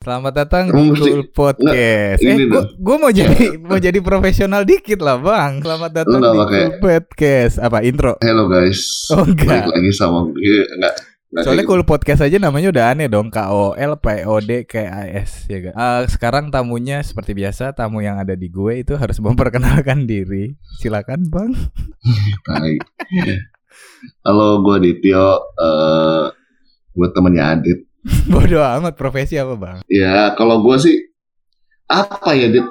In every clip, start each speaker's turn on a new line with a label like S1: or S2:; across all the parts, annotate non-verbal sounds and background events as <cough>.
S1: Selamat datang
S2: Kamu
S1: di Cool Podcast.
S2: Nggak,
S1: eh, gua, gua mau jadi mau jadi profesional dikit lah, Bang. Selamat datang
S2: nggak
S1: di
S2: pakai-
S1: Cool Podcast. Apa intro?
S2: Hello guys.
S1: Oh, enggak.
S2: Balik lagi sama gue enggak. enggak
S1: Soalnya Cool Podcast aja namanya udah aneh dong. K O L P O D K A S ya kan. Eh, sekarang tamunya seperti biasa, tamu yang ada di gue itu harus memperkenalkan diri. Silakan, Bang. <laughs>
S2: gitu. Tai. Halo, gue Dityo. Eh gue temennya Adit. <laughs>
S1: Bodoh amat profesi apa, Bang?
S2: Ya, kalau gue sih apa ya, Dit?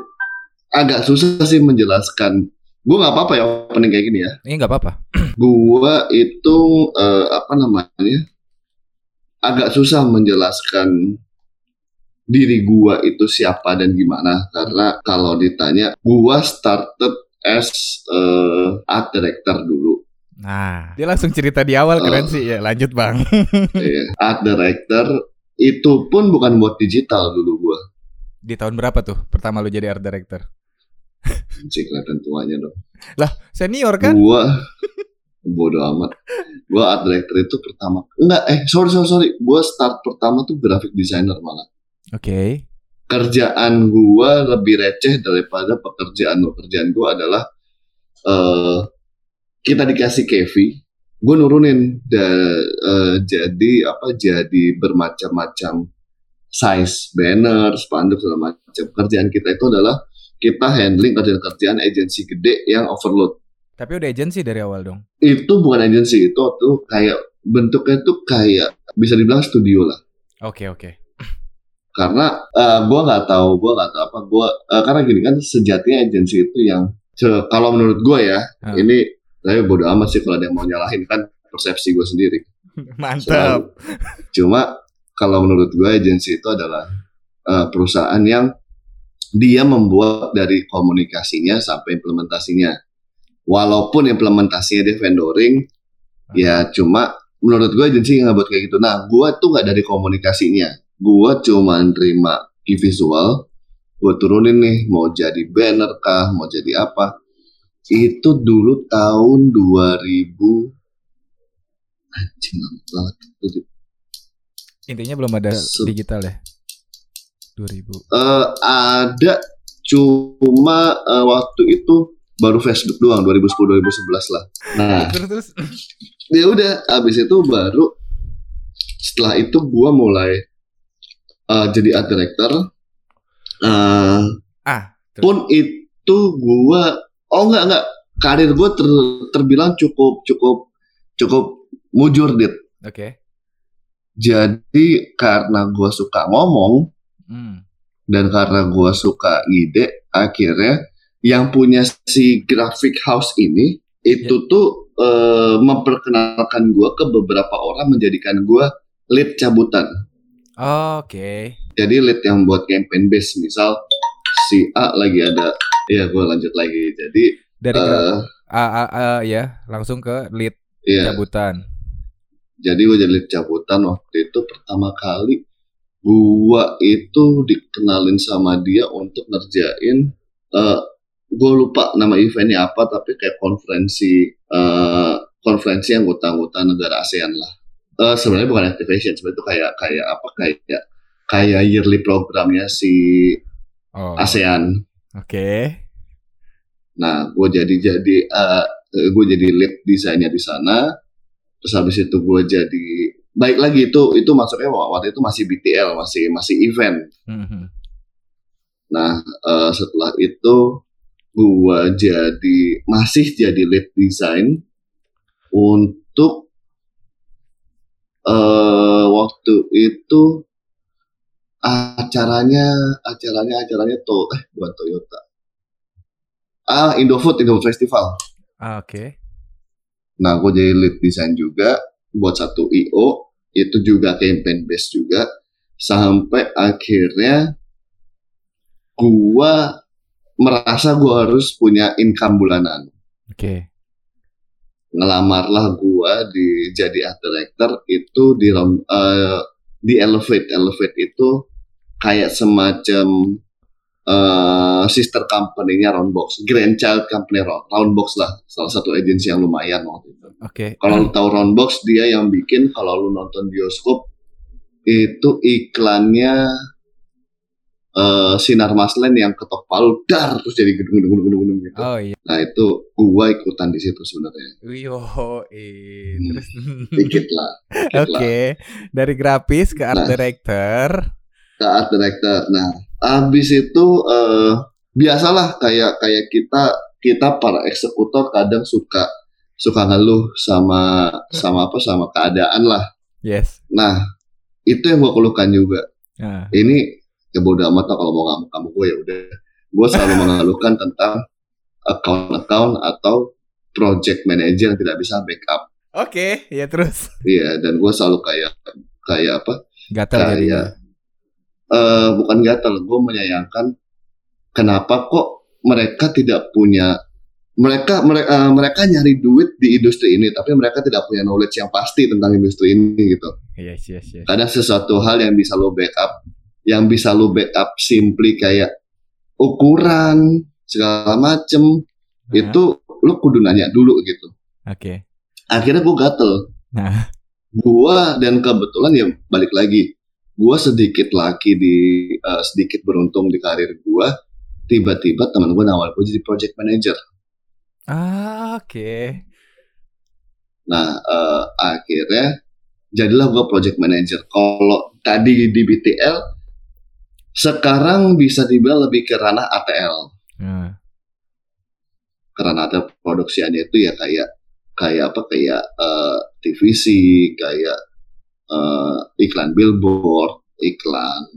S2: Agak susah sih menjelaskan. Gue nggak apa-apa ya opening kayak gini ya.
S1: Ini nggak apa-apa. <clears throat>
S2: Gue itu eh, apa namanya? Agak susah menjelaskan diri gue itu siapa dan gimana karena kalau ditanya gue started as eh, art director dulu
S1: Nah, dia langsung cerita di awal keren
S2: Oh.
S1: sih. Ya, lanjut, Bang. <laughs>
S2: Iya, art director itu pun bukan buat digital dulu gua.
S1: Di tahun berapa tuh pertama lu jadi art director?
S2: Anjing kelihatan tuanya dong.
S1: Senior kan?
S2: Gua bodoh amat. Gua art director itu pertama enggak eh sorry sorry sorry. Gua start pertama tuh graphic designer malah.
S1: Oke.
S2: Kerjaan gua lebih receh daripada pekerjaan pekerjaan gua adalah eh kita dikasih kevi, gue nurunin da- eh, jadi apa jadi bermacam-macam size banner, spanduk segala macam. Kerjaan kita itu adalah kita handling kerjaan-kerjaan agensi gede yang overload.
S1: Tapi udah agensi dari awal dong.
S2: Itu bukan agensi, itu tuh kayak bentuknya tuh kayak bisa dibilang studio lah.
S1: Oke oke.
S2: Karena eh, gua nggak tahu, gua nggak tahu apa gua eh, karena gini kan sejatinya agensi itu yang kalau menurut gua ya
S1: Hmm.
S2: ini saya bodo amat sih kalau ada yang mau nyalahin kan persepsi gue sendiri.
S1: Mantap.
S2: Cuma kalau menurut gue agensi itu adalah eh, perusahaan yang dia membuat dari komunikasinya sampai implementasinya. Walaupun implementasinya dia vendoring, ya cuma menurut gue agensi nggak buat kayak gitu. Nah, gue tuh nggak dari komunikasinya. Gue cuma nerima visual, gue turunin nih mau jadi banner kah, mau jadi apa. Itu dulu tahun 2000 anjing lama banget. Itu
S1: Intinya belum ada
S2: Se-
S1: digital ya. 2000.
S2: Eh, ada cuma eh, waktu itu baru Facebook doang 2010 2011 lah. Nah,
S1: Terus terus. <laughs>
S2: ya udah abis itu baru setelah itu gua mulai eh, jadi art director. Eh,
S1: Ah, terus.
S2: pun itu gua oh enggak enggak karir gua ter- terbilang cukup cukup cukup mujur dit.
S1: Oke.
S2: Jadi karena gua suka ngomong
S1: Hmm.
S2: dan karena gua suka ngide akhirnya yang punya si graphic house ini itu tuh eh, memperkenalkan gua ke beberapa orang menjadikan gua lead cabutan
S1: Oke.
S2: jadi lead yang buat campaign base misal si A lagi ada ya gua lanjut lagi. Jadi
S1: Dari gra- A, A, A, ya, langsung ke lead
S2: ya
S1: cabutan.
S2: jadi gua jadi lead cabutan waktu itu pertama kali gua itu dikenalin sama dia untuk ngerjain eh gue lupa nama eventnya apa tapi kayak konferensi eh konferensi anggota-anggota negara ASEAN lah. Eh sebenarnya bukan activation sebenarnya itu kayak kayak apa kayak kayak yearly programnya si
S1: Oh.
S2: ASEAN
S1: Oke.
S2: nah gue jadi jadi eh gue jadi lead desainnya di sana terus habis itu gue jadi baik lagi itu itu maksudnya waktu itu masih BTL masih masih event
S1: Mhm.
S2: Nah, eh, setelah itu gua jadi masih jadi lead design untuk eh waktu itu acaranya acaranya acaranya to eh bukan Toyota. Ah, Indofood Indofood Festival.
S1: Ah, Oke.
S2: Nah, gue jadi lead design juga buat satu IO, itu juga campaign base juga, sampai akhirnya gua merasa gua harus punya income bulanan.
S1: Oke.
S2: Ngelamarlah gua di jadi art director itu di eh, di Elevate. Elevate itu kayak semacam eh, sister company-nya Roundbox, grandchild company Round- Roundbox lah, salah satu agensi yang lumayan waktu itu.
S1: Oke.
S2: Kalau lu tahu Roundbox dia yang bikin kalau lu nonton bioskop itu iklannya eh, sinar maslen yang ketok palu dar terus jadi gedung-gedung gedung-gedung gitu.
S1: Oh iya.
S2: Nah itu gua ikutan di situ sebenarnya.
S1: Yo, eh.
S2: Hmm. <laughs> Dikit lah.
S1: Oke,
S2: lah.
S1: dari grafis ke art
S2: Nah.
S1: director.
S2: Ke art director. Nah, habis itu eh biasalah kayak kayak kita kita para eksekutor kadang suka suka ngeluh sama sama apa sama keadaan lah.
S1: Yes.
S2: Nah, itu yang gua keluhkan juga.
S1: Nah,
S2: Ini ya bodo amat lah kalau mau ngamuk kamu gue ya udah. Gue selalu <laughs> mengeluhkan tentang account-account atau project manager yang tidak bisa backup.
S1: Oke, ya terus.
S2: Iya, dan gue selalu kayak kayak apa?
S1: Gatal
S2: Kayak
S1: jadinya.
S2: eh bukan gatal, gue menyayangkan kenapa kok mereka tidak punya mereka mereka mereka nyari duit di industri ini, tapi mereka tidak punya knowledge yang pasti tentang industri ini gitu.
S1: Yes, yes, yes.
S2: Kadang sesuatu hal yang bisa lo backup, yang bisa lo backup simply kayak ukuran segala macem
S1: Nah,
S2: itu lo kudu nanya dulu gitu.
S1: Oke.
S2: Akhirnya gue gatel.
S1: Nah.
S2: Gua dan kebetulan ya balik lagi, gua sedikit lagi di eh, sedikit beruntung di karir gua. Tiba-tiba teman gue nawar gue jadi project manager.
S1: Ah, oke.
S2: Nah eh, akhirnya jadilah gua project manager. Kalau tadi di BTL, sekarang bisa dibilang lebih ke ranah ATL.
S1: Nah,
S2: Karena ada produksiannya itu ya kayak kayak apa kayak eh, TVC, kayak eh, iklan billboard, iklan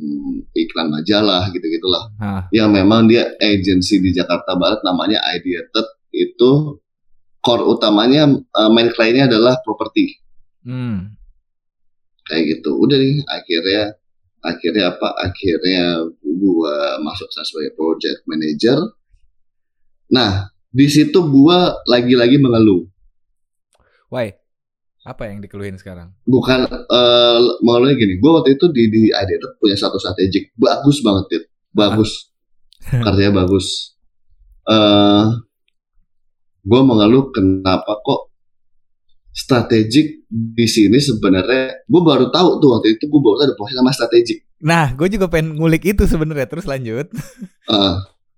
S2: iklan majalah gitu gitulah.
S1: ah,
S2: Yang memang dia agensi di Jakarta Barat namanya Ideated itu core utamanya eh, main kliennya adalah properti
S1: hmm.
S2: kayak gitu. Udah nih akhirnya akhirnya apa? Akhirnya gua masuk sana sebagai project manager. Nah di situ gua lagi-lagi mengeluh.
S1: Why? Apa yang dikeluhin sekarang?
S2: bukan eh mengeluhnya gini gue waktu itu di di Ideated punya satu strategik bagus banget Tit. bagus <laughs> kerjanya bagus eh gue mengeluh kenapa kok strategik di sini sebenarnya. Gue baru tahu tuh waktu itu gue baru tahu ada proses sama strategik.
S1: Nah, gue juga pengen ngulik itu sebenarnya. Terus lanjut.
S2: Eh,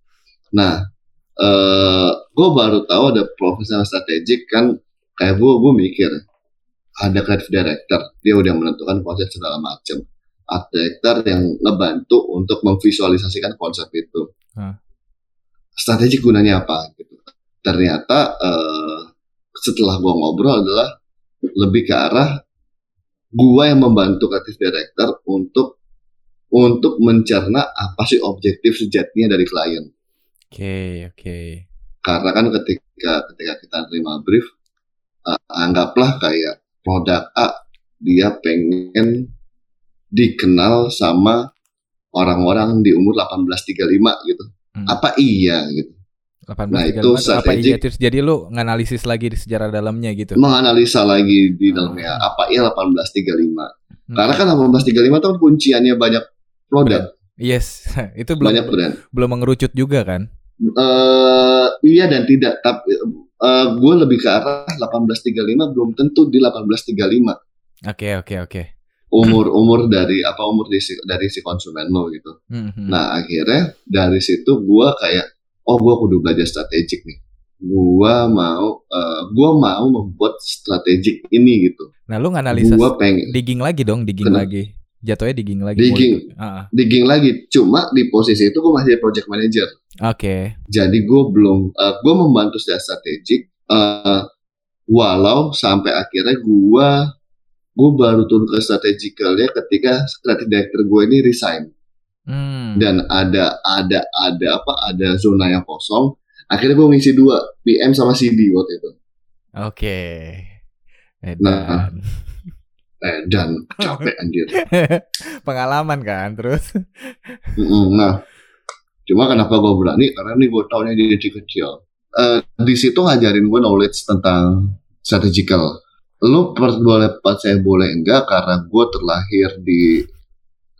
S2: <laughs> nah eh gue baru tahu ada profesional strategik kan. Kayak gue gue mikir ada creative director. Dia udah menentukan konsep segala macam art director yang ngebantu untuk memvisualisasikan konsep itu.
S1: Hah.
S2: strategik gunanya apa? Gitu. Ternyata eh, setelah gue ngobrol adalah lebih ke arah gua yang membantu creative director untuk untuk mencerna apa sih objektif sejatinya dari klien
S1: Oke, oke.
S2: karena kan ketika ketika kita terima brief eh, anggaplah kayak produk A dia pengen dikenal sama orang-orang di umur 1835 gitu
S1: Hmm.
S2: apa iya gitu
S1: 18
S2: Nah, itu
S1: apa
S2: strategik.
S1: iya terus jadi lu nganalisis lagi di sejarah dalamnya gitu.
S2: menganalisa lagi di dalamnya apa iya 1835
S1: Hmm.
S2: karena kan 1835 itu kunciannya banyak produk
S1: Yes, <laughs> itu belum
S2: banyak brand
S1: belum mengerucut juga kan?
S2: eh iya dan tidak tapi gue lebih ke arah 1835 belum tentu di 1835
S1: Oke, oke, oke.
S2: umur <clears throat> umur dari apa umur dari si, dari si konsumen lo gitu.
S1: Hmm, hmm.
S2: Nah akhirnya dari situ gua kayak oh gua kudu belajar strategik nih. Gua mau eh, gua mau membuat strategik ini gitu.
S1: Nah, lu nganalisa
S2: Gua pengen
S1: digging lagi dong, digging
S2: Kenapa?
S1: lagi. Jatuhnya digging lagi.
S2: Digging.
S1: Ah.
S2: digging lagi. Cuma di posisi itu gua masih project manager.
S1: Oke.
S2: Jadi gue belum, eh, gue membantu secara strategik. eh, walau sampai akhirnya gue, gue baru turun ke strategicalnya ketika creative director gue ini resign
S1: Hmm.
S2: dan ada ada ada apa ada zona yang kosong. Akhirnya gue ngisi dua PM sama CD waktu itu.
S1: Oke.
S2: Nah.
S1: Edan.
S2: Eh, dan capek anjir. <laughs>
S1: Pengalaman kan terus.
S2: Nah, cuma kenapa gue berani? Karena nih gue taunya di kecil. Eh, di situ ngajarin gue knowledge tentang strategical. Lu per, boleh percaya boleh enggak karena gue terlahir di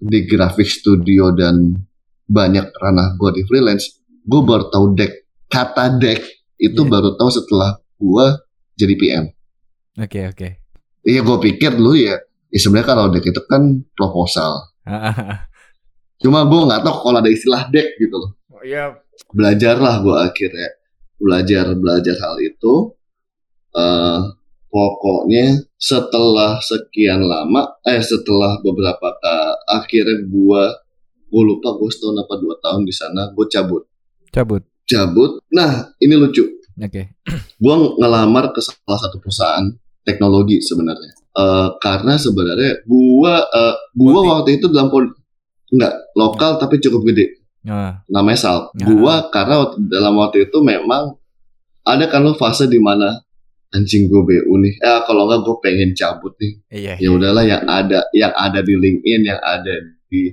S2: di graphic studio dan banyak ranah gue di freelance. Gue baru tahu deck kata deck itu
S1: Iya.
S2: baru tahu setelah gue jadi PM.
S1: Oke, oke.
S2: Iya gue pikir dulu ya, ya sebenarnya kalau deck itu kan proposal. <laughs> Cuma gue nggak tahu kalau ada istilah deck gitu loh.
S1: Oh, iya.
S2: Belajarlah gue akhirnya belajar belajar hal itu. eh pokoknya setelah sekian lama, eh setelah beberapa ka, akhirnya gue gue lupa gue setahun apa dua tahun di sana gue cabut
S1: Cabut.
S2: cabut. Nah ini lucu.
S1: Oke. <clears throat>
S2: gue ngelamar ke salah satu perusahaan teknologi sebenarnya Eh, karena sebenarnya gue uh,
S1: Multi.
S2: waktu itu dalam pol nggak lokal tapi cukup gede
S1: Nah,
S2: namanya Sal
S1: Ya.
S2: gue karena dalam waktu itu memang ada kan lo fase di mana anjing gue BU nih eh kalau nggak gue pengen cabut nih
S1: iya.
S2: ya udahlah yang ada yang ada di LinkedIn yang ada di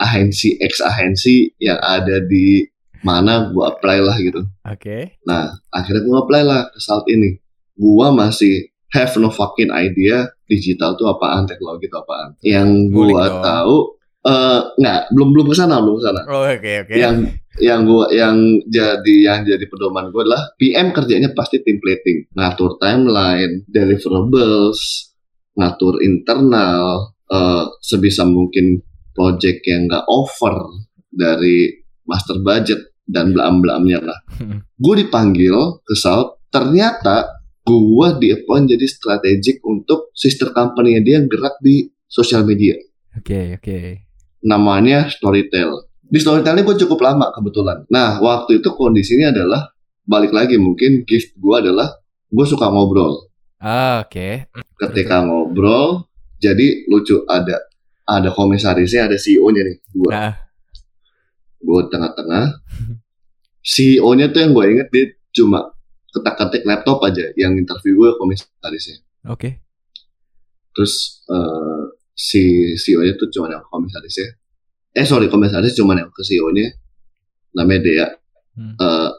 S2: agensi X agensi yang ada di mana gue apply lah gitu
S1: Oke.
S2: Nah, akhirnya gue apply lah ke Salt ini. Gua masih have no fucking idea digital tuh apaan, teknologi itu apaan. Yang
S1: dong.
S2: tahu eh nggak belum belum ke sana, belum ke sana.
S1: Oh, oke oke.
S2: Yang yang gua yang jadi yang jadi pedoman gue adalah PM kerjanya pasti templating, ngatur timeline, deliverables, ngatur internal, eh, sebisa mungkin project yang nggak over dari master budget dan belam-belamnya lah <laughs> gue dipanggil ke Salt ternyata gue di appoint jadi strategik untuk sister company dia yang gerak di sosial media
S1: Oke oke.
S2: Namanya Storytel. Di Storytel ini gue cukup lama kebetulan. Nah waktu itu kondisinya adalah balik lagi mungkin gift gue adalah gue suka ngobrol.
S1: Ah, oke.
S2: ketika ngobrol jadi lucu ada ada komisarisnya ada CEO-nya nih dua.
S1: Nah,
S2: gue tengah-tengah. <laughs> CEO-nya tuh yang gue inget dia cuma ketak-ketik laptop aja yang interview gue komisarisnya.
S1: Oke.
S2: terus eh, si CEO-nya tuh cuma yang komisarisnya eh sorry komisaris cuma yang ke CEO-nya namanya Dea
S1: Hmm.
S2: Eh,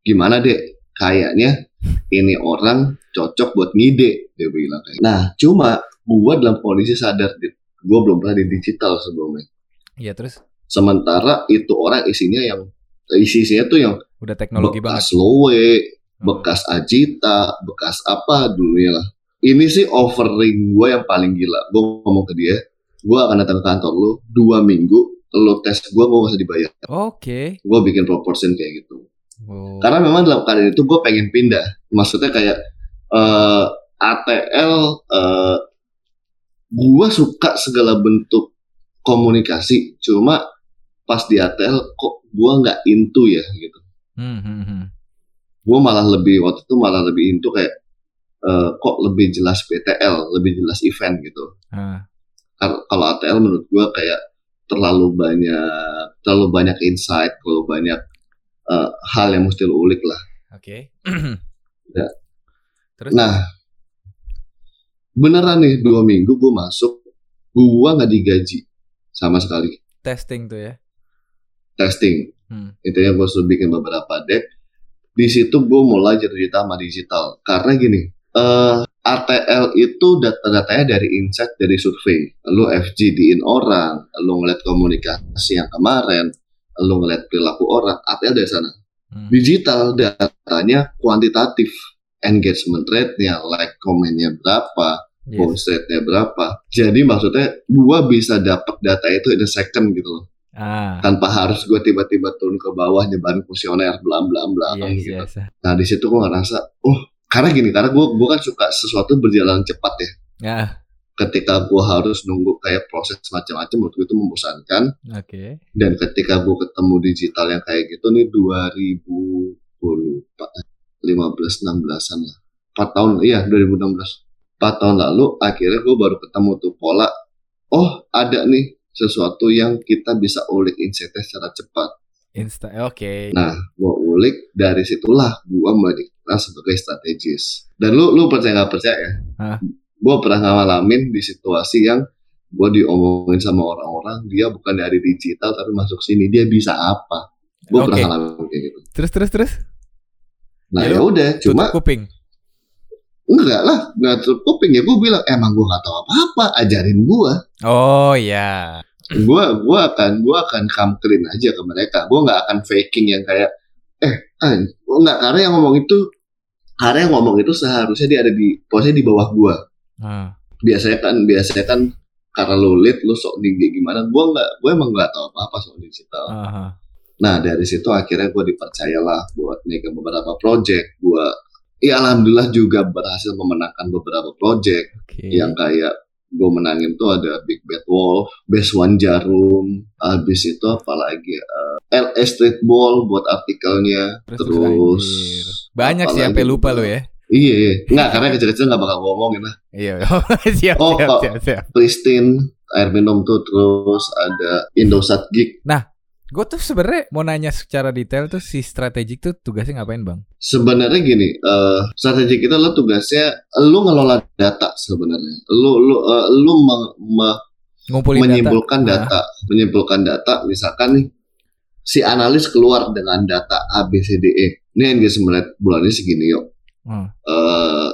S2: gimana deh kayaknya ini orang cocok buat ngide dia bilang kayak nah cuma gue dalam kondisi sadar gue belum pernah di digital sebelumnya
S1: Iya terus
S2: sementara itu orang isinya yang isi-isinya tuh yang
S1: udah teknologi banget.
S2: bekas Lowe,
S1: Hmm.
S2: bekas Ajita, bekas apa dulunya lah. Ini sih offering gue yang paling gila. Gue ngomong ke dia, gue akan datang ke kantor lu dua minggu, lo tes gue, gue gak usah dibayar.
S1: Oke.
S2: Gue bikin proportion kayak gitu.
S1: Oh.
S2: Karena memang dalam keadaan itu gue pengen pindah. Maksudnya kayak eh ATL, eh gue suka segala bentuk komunikasi. Cuma pas di ATL kok gue nggak into ya gitu.
S1: Hmm, hmm, hmm.
S2: gue malah lebih waktu itu malah lebih into kayak eh, kok lebih jelas PTL, lebih jelas event gitu. Kar- Kalau ATL menurut gue kayak terlalu banyak terlalu banyak insight, terlalu banyak eh, hal yang mesti lo ulik lah.
S1: Oke. <clears throat>
S2: Ya.
S1: Terus?
S2: Nah, beneran nih dua minggu gue masuk, gue nggak digaji sama sekali
S1: testing tuh ya.
S2: testing.
S1: Hmm.
S2: Intinya gue sudah bikin beberapa deck. Di situ gue mulai jadi sama digital. Karena gini, eh ATL itu data-datanya dari insight dari survei. Lu FGD-in orang, lu ngeliat komunikasi yang kemarin, lu ngeliat perilaku orang, ATL dari sana.
S1: Hmm.
S2: Digital datanya kuantitatif. Engagement rate-nya, like comment-nya berapa,
S1: Yes.
S2: rate-nya berapa. Jadi maksudnya gua bisa dapat data itu in a second gitu loh
S1: Ah.
S2: tanpa harus gue tiba-tiba turun ke bawah nyebarin kuesioner bla bla bla
S1: Yes,
S2: gitu.
S1: yes.
S2: Nah di situ gue ngerasa, oh karena gini, karena gue gue kan suka sesuatu berjalan cepat ya.
S1: Ya,
S2: Ketika gue harus nunggu kayak proses macam-macam, gue itu membosankan.
S1: oke.
S2: Dan ketika gue ketemu digital yang kayak gitu nih 2000 gue lupa 15 16-an lah. 4 tahun, iya 2016. 4 tahun lalu akhirnya gue baru ketemu tuh pola. Oh ada nih sesuatu yang kita bisa ulik insight-nya secara cepat.
S1: Insta oke.
S2: Nah, gua ulik dari situlah gua mulai dikenal sebagai strategis. Dan lu lu percaya nggak percaya ya? Gua pernah ngalamin di situasi yang gua diomongin sama orang-orang dia bukan dari digital tapi masuk sini dia bisa apa? Gua
S1: Oke.
S2: pernah ngalamin kayak gitu.
S1: Terus terus terus.
S2: Nah
S1: Ya
S2: ya udah, cuma
S1: kuping.
S2: enggak lah, nggak tutup kuping ya. Gua bilang emang gua nggak tahu apa-apa, ajarin gua.
S1: Oh ya.
S2: Gua gua akan gua akan come clean aja ke mereka. Gua nggak akan faking yang kayak eh ah, nggak karena yang ngomong itu karena yang ngomong itu seharusnya dia ada di posisi di bawah gua.
S1: Ah.
S2: Biasanya kan biasanya kan karena lo lead lo sok tinggi gimana gue nggak gue emang nggak tahu apa apa soal digital
S1: Aha.
S2: nah dari situ akhirnya gue dipercayalah buat megang beberapa project gue ya alhamdulillah juga berhasil memenangkan beberapa project
S1: Oke.
S2: yang kayak gue menangin tuh ada Big Bad Wolf, Best One Jarum, habis itu apalagi eh, LA Street Ball buat artikelnya,
S1: Terus,
S2: terus,
S1: banyak sih sampai lupa lo ya.
S2: Iya, iya. nggak karena kecil-kecil nggak bakal ngomongin lah.
S1: Iya. <laughs> siap,
S2: Oh,
S1: siap,
S2: kok-
S1: siap, siap.
S2: Pristine, air minum tuh terus ada Indosat Geek.
S1: Gue tuh sebenarnya mau nanya secara detail tuh si strategik tuh tugasnya ngapain bang?
S2: Sebenarnya gini, eh strategik itu lo tugasnya lu ngelola data sebenarnya. Lu lu eh, lu me-
S1: Ngumpulin
S2: menyimpulkan
S1: data.
S2: data, menyimpulkan data misalkan nih si analis keluar dengan data A B C D E. Ini engagement rate bulan ini segini yuk.
S1: Hmm.
S2: Eh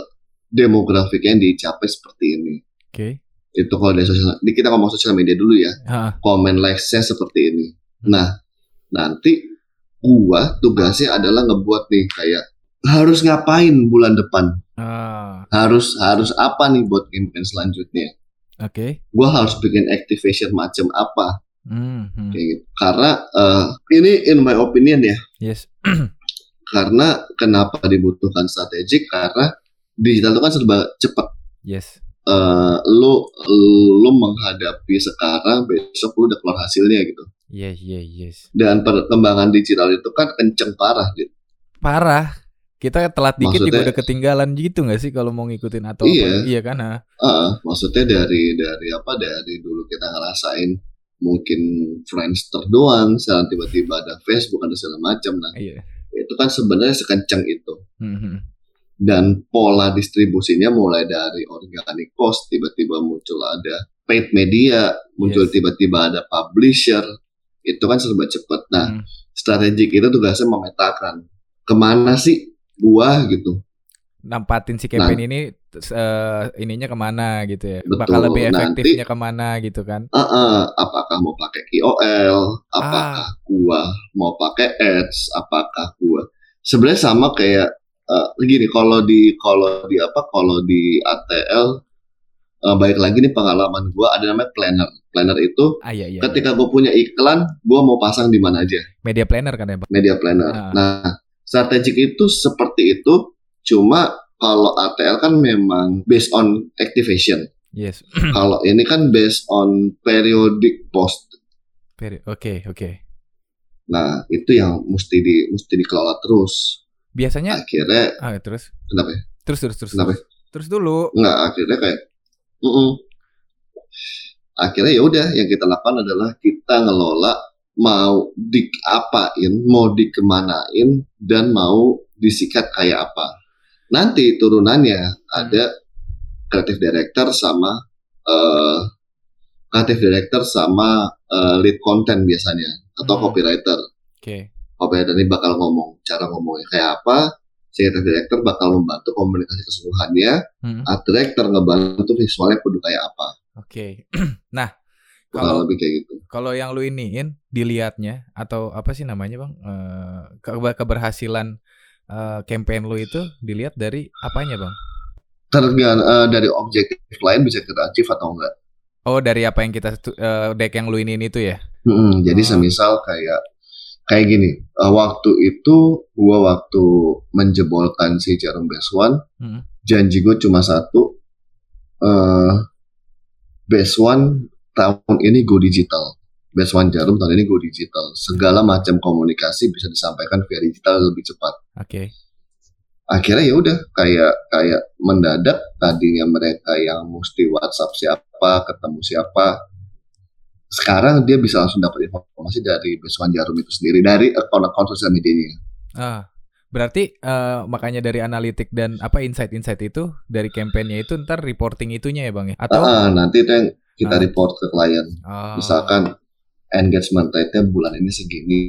S2: demografiknya dicapai seperti ini.
S1: Oke.
S2: Itu kalau dari sosial, kita ngomong sosial media dulu ya.
S1: Ah,
S2: Comment likes-nya seperti ini.
S1: Hmm.
S2: Nah, nanti gua tugasnya adalah ngebuat nih kayak harus ngapain bulan depan?
S1: ah,
S2: Harus harus apa nih buat campaign selanjutnya?
S1: Oke.
S2: Gua harus bikin activation macam apa?
S1: Hmm, hmm.
S2: kayak gitu. Karena eh, ini in my opinion ya,
S1: Yes. <clears throat>
S2: karena kenapa dibutuhkan strategik karena digital itu kan serba cepat.
S1: Yes.
S2: Eh, lu lu menghadapi sekarang besok lu udah keluar hasilnya gitu.
S1: Yes, yes, yes.
S2: Dan perkembangan digital itu kan kenceng parah gitu.
S1: Parah. Kita telat dikit juga
S2: Maksudnya-
S1: udah ketinggalan gitu nggak sih kalau mau ngikutin atau
S2: Iya.
S1: apa? Iya kan? ah.
S2: Heeh, maksudnya dari dari apa dari dulu kita ngerasain mungkin Friendster doang, sekarang tiba-tiba ada Facebook ada segala macam. Nah,
S1: Iya.
S2: itu kan sebenarnya sekencang itu.
S1: Hmm, hmm.
S2: dan pola distribusinya mulai dari organic post tiba-tiba muncul ada paid media muncul
S1: Yes.
S2: tiba-tiba ada publisher itu kan serba cepat nah
S1: Hmm.
S2: strategik itu tugasnya memetakan ke mana sih gua gitu
S1: Nampatin si campaign ini eh, ininya ke mana gitu ya.
S2: Betul.
S1: Bakal lebih
S2: Nanti-
S1: efektifnya ke mana gitu kan.
S2: Ah, ah, apakah mau pakai KOL apakah gua mau pakai ads apakah gua sebenarnya sama kayak eh, gini kalau di kalau di apa kalau di ATL eh, baik lagi nih pengalaman gua ada namanya planner planner itu
S1: Ah iya iya.
S2: ketika gue punya iklan, gue mau pasang di mana aja
S1: Media planner kan ya, Bang?
S2: media planner.
S1: Ah.
S2: Nah, strategik itu seperti itu, cuma kalau ATL kan memang based on activation.
S1: Yes. <clears throat>
S2: kalau ini kan based on periodic post.
S1: Very- Oke, oke.
S2: Nah, itu yang mesti di mesti dikelola terus.
S1: Biasanya
S2: Akhirnya
S1: ah terus
S2: kenapa ya?
S1: terus terus terus.
S2: Kenapa?
S1: Terus, terus dulu.
S2: Nggak, akhirnya kayak "Mm-mm." akhirnya ya udah yang kita lakukan adalah kita ngelola mau diapain, mau dikemanain, dan mau disikat kayak apa. Nanti turunannya ada creative director sama eh creative director sama eh, lead content biasanya atau
S1: Hmm.
S2: copywriter.
S1: Oke.
S2: Copywriter ini bakal ngomong cara ngomongnya kayak apa. Creative director bakal membantu komunikasi keseluruhannya.
S1: Hmm,
S2: Art director ngebantu visualnya kudu kayak apa.
S1: Oke. <clears throat> nah,
S2: Kurang
S1: kalau
S2: lebih kayak gitu.
S1: kalau yang lu iniin dilihatnya atau apa sih namanya, Bang? Eh, ke- keberhasilan eh, campaign lu itu dilihat dari apanya, Bang?
S2: Tergan eh, dari objektif lain bisa kita achieve atau enggak.
S1: Oh, dari apa yang kita eh, deck yang lu iniin itu ya?
S2: Mm-mm, jadi
S1: Oh.
S2: semisal kayak kayak gini, eh, waktu itu gua waktu menjebolkan si Jarum Best One,
S1: Hmm.
S2: janji gue cuma satu, eh Best One tahun ini go digital. Best One Jarum tahun ini go digital. Segala macam komunikasi bisa disampaikan via digital lebih cepat.
S1: Oke.
S2: akhirnya ya udah kayak kayak mendadak tadinya mereka yang mesti WhatsApp siapa ketemu siapa sekarang dia bisa langsung dapat informasi dari Beswan Jarum itu sendiri dari akun-akun sosial medianya
S1: Ah, berarti eh, makanya dari analitik dan apa insight-insight itu dari campaignnya itu ntar reporting itunya ya, Bang ya? Atau
S2: Ah, nanti itu yang kita
S1: Ah.
S2: report ke klien
S1: Ah,
S2: misalkan engagement rate-nya bulan ini segini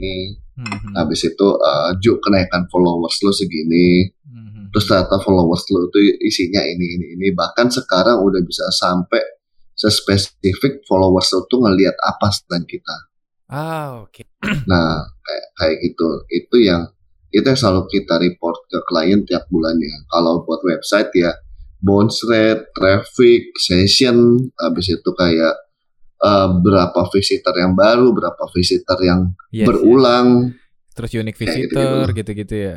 S1: hmm, hmm,
S2: habis itu eh, juk kenaikan followers lo segini
S1: hmm, hmm.
S2: terus ternyata followers lo itu isinya ini ini ini bahkan sekarang udah bisa sampai sespesifik followers lo tuh ngelihat apa selain kita
S1: Ah, oke. <clears throat>
S2: nah kayak kayak gitu itu yang itu yang selalu kita report ke klien tiap bulannya kalau buat website ya bounce rate traffic session habis itu kayak uh, berapa visitor yang baru, berapa visitor yang
S1: Yes,
S2: berulang,
S1: yes. Terus unique visitor
S2: gitu-gitu.
S1: gitu-gitu ya.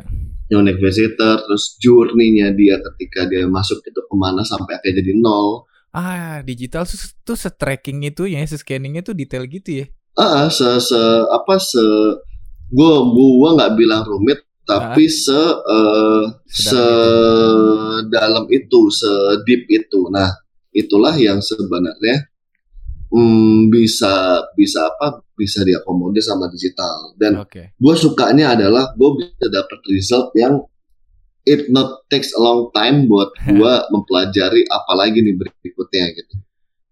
S2: unique visitor, terus journey-nya dia ketika dia masuk itu ke mana sampai akhirnya jadi nol.
S1: Ah, digital tuh, tuh se-tracking itu ya, se-scanningnya tuh detail gitu ya.
S2: Ah, ah, se, se apa se gua gua nggak bilang rumit tapi se eh, sedalam itu, sedeep itu. Nah, itulah yang sebenarnya hmm, bisa bisa apa bisa diakomodir sama digital dan
S1: Oke.
S2: gue sukanya adalah gue bisa dapat result yang it not takes a long time buat <laughs> gue mempelajari apalagi nih berikutnya gitu.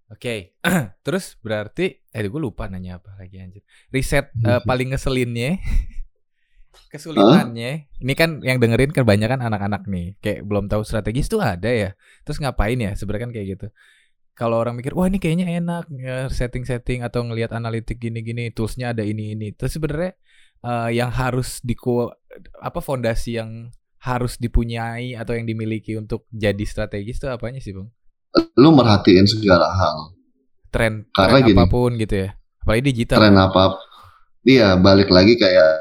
S1: Oke. <clears throat> Terus berarti eh gue lupa nanya apa lagi anjir. Riset eh, paling ngeselinnya <laughs> kesulitannya. Ini kan yang dengerin kebanyakan anak-anak nih. Kayak belum tahu strategis tuh ada ya. Terus ngapain ya? Sebenarnya kan kayak gitu. Kalau orang mikir, wah ini kayaknya enak setting-setting atau ngelihat analitik gini-gini, toolsnya ada ini ini. Terus sebenarnya eh, yang harus di apa fondasi yang harus dipunyai atau yang dimiliki untuk jadi strategis tuh apanya sih bang?
S2: Lu merhatiin segala hal.
S1: Tren,
S2: Karena
S1: tren
S2: gini.
S1: apa pun gitu ya. Apalagi digital.
S2: tren apa iya balik lagi kayak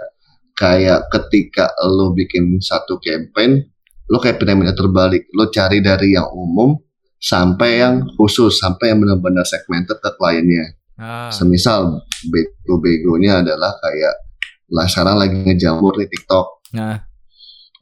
S2: kayak ketika lo bikin satu campaign lo kayak piramida terbalik lo cari dari yang umum sampai yang khusus sampai yang benar-benar segmented ke kliennya
S1: Ah,
S2: semisal bego-begonya adalah kayak lah sekarang lagi ngejamur di TikTok
S1: nah,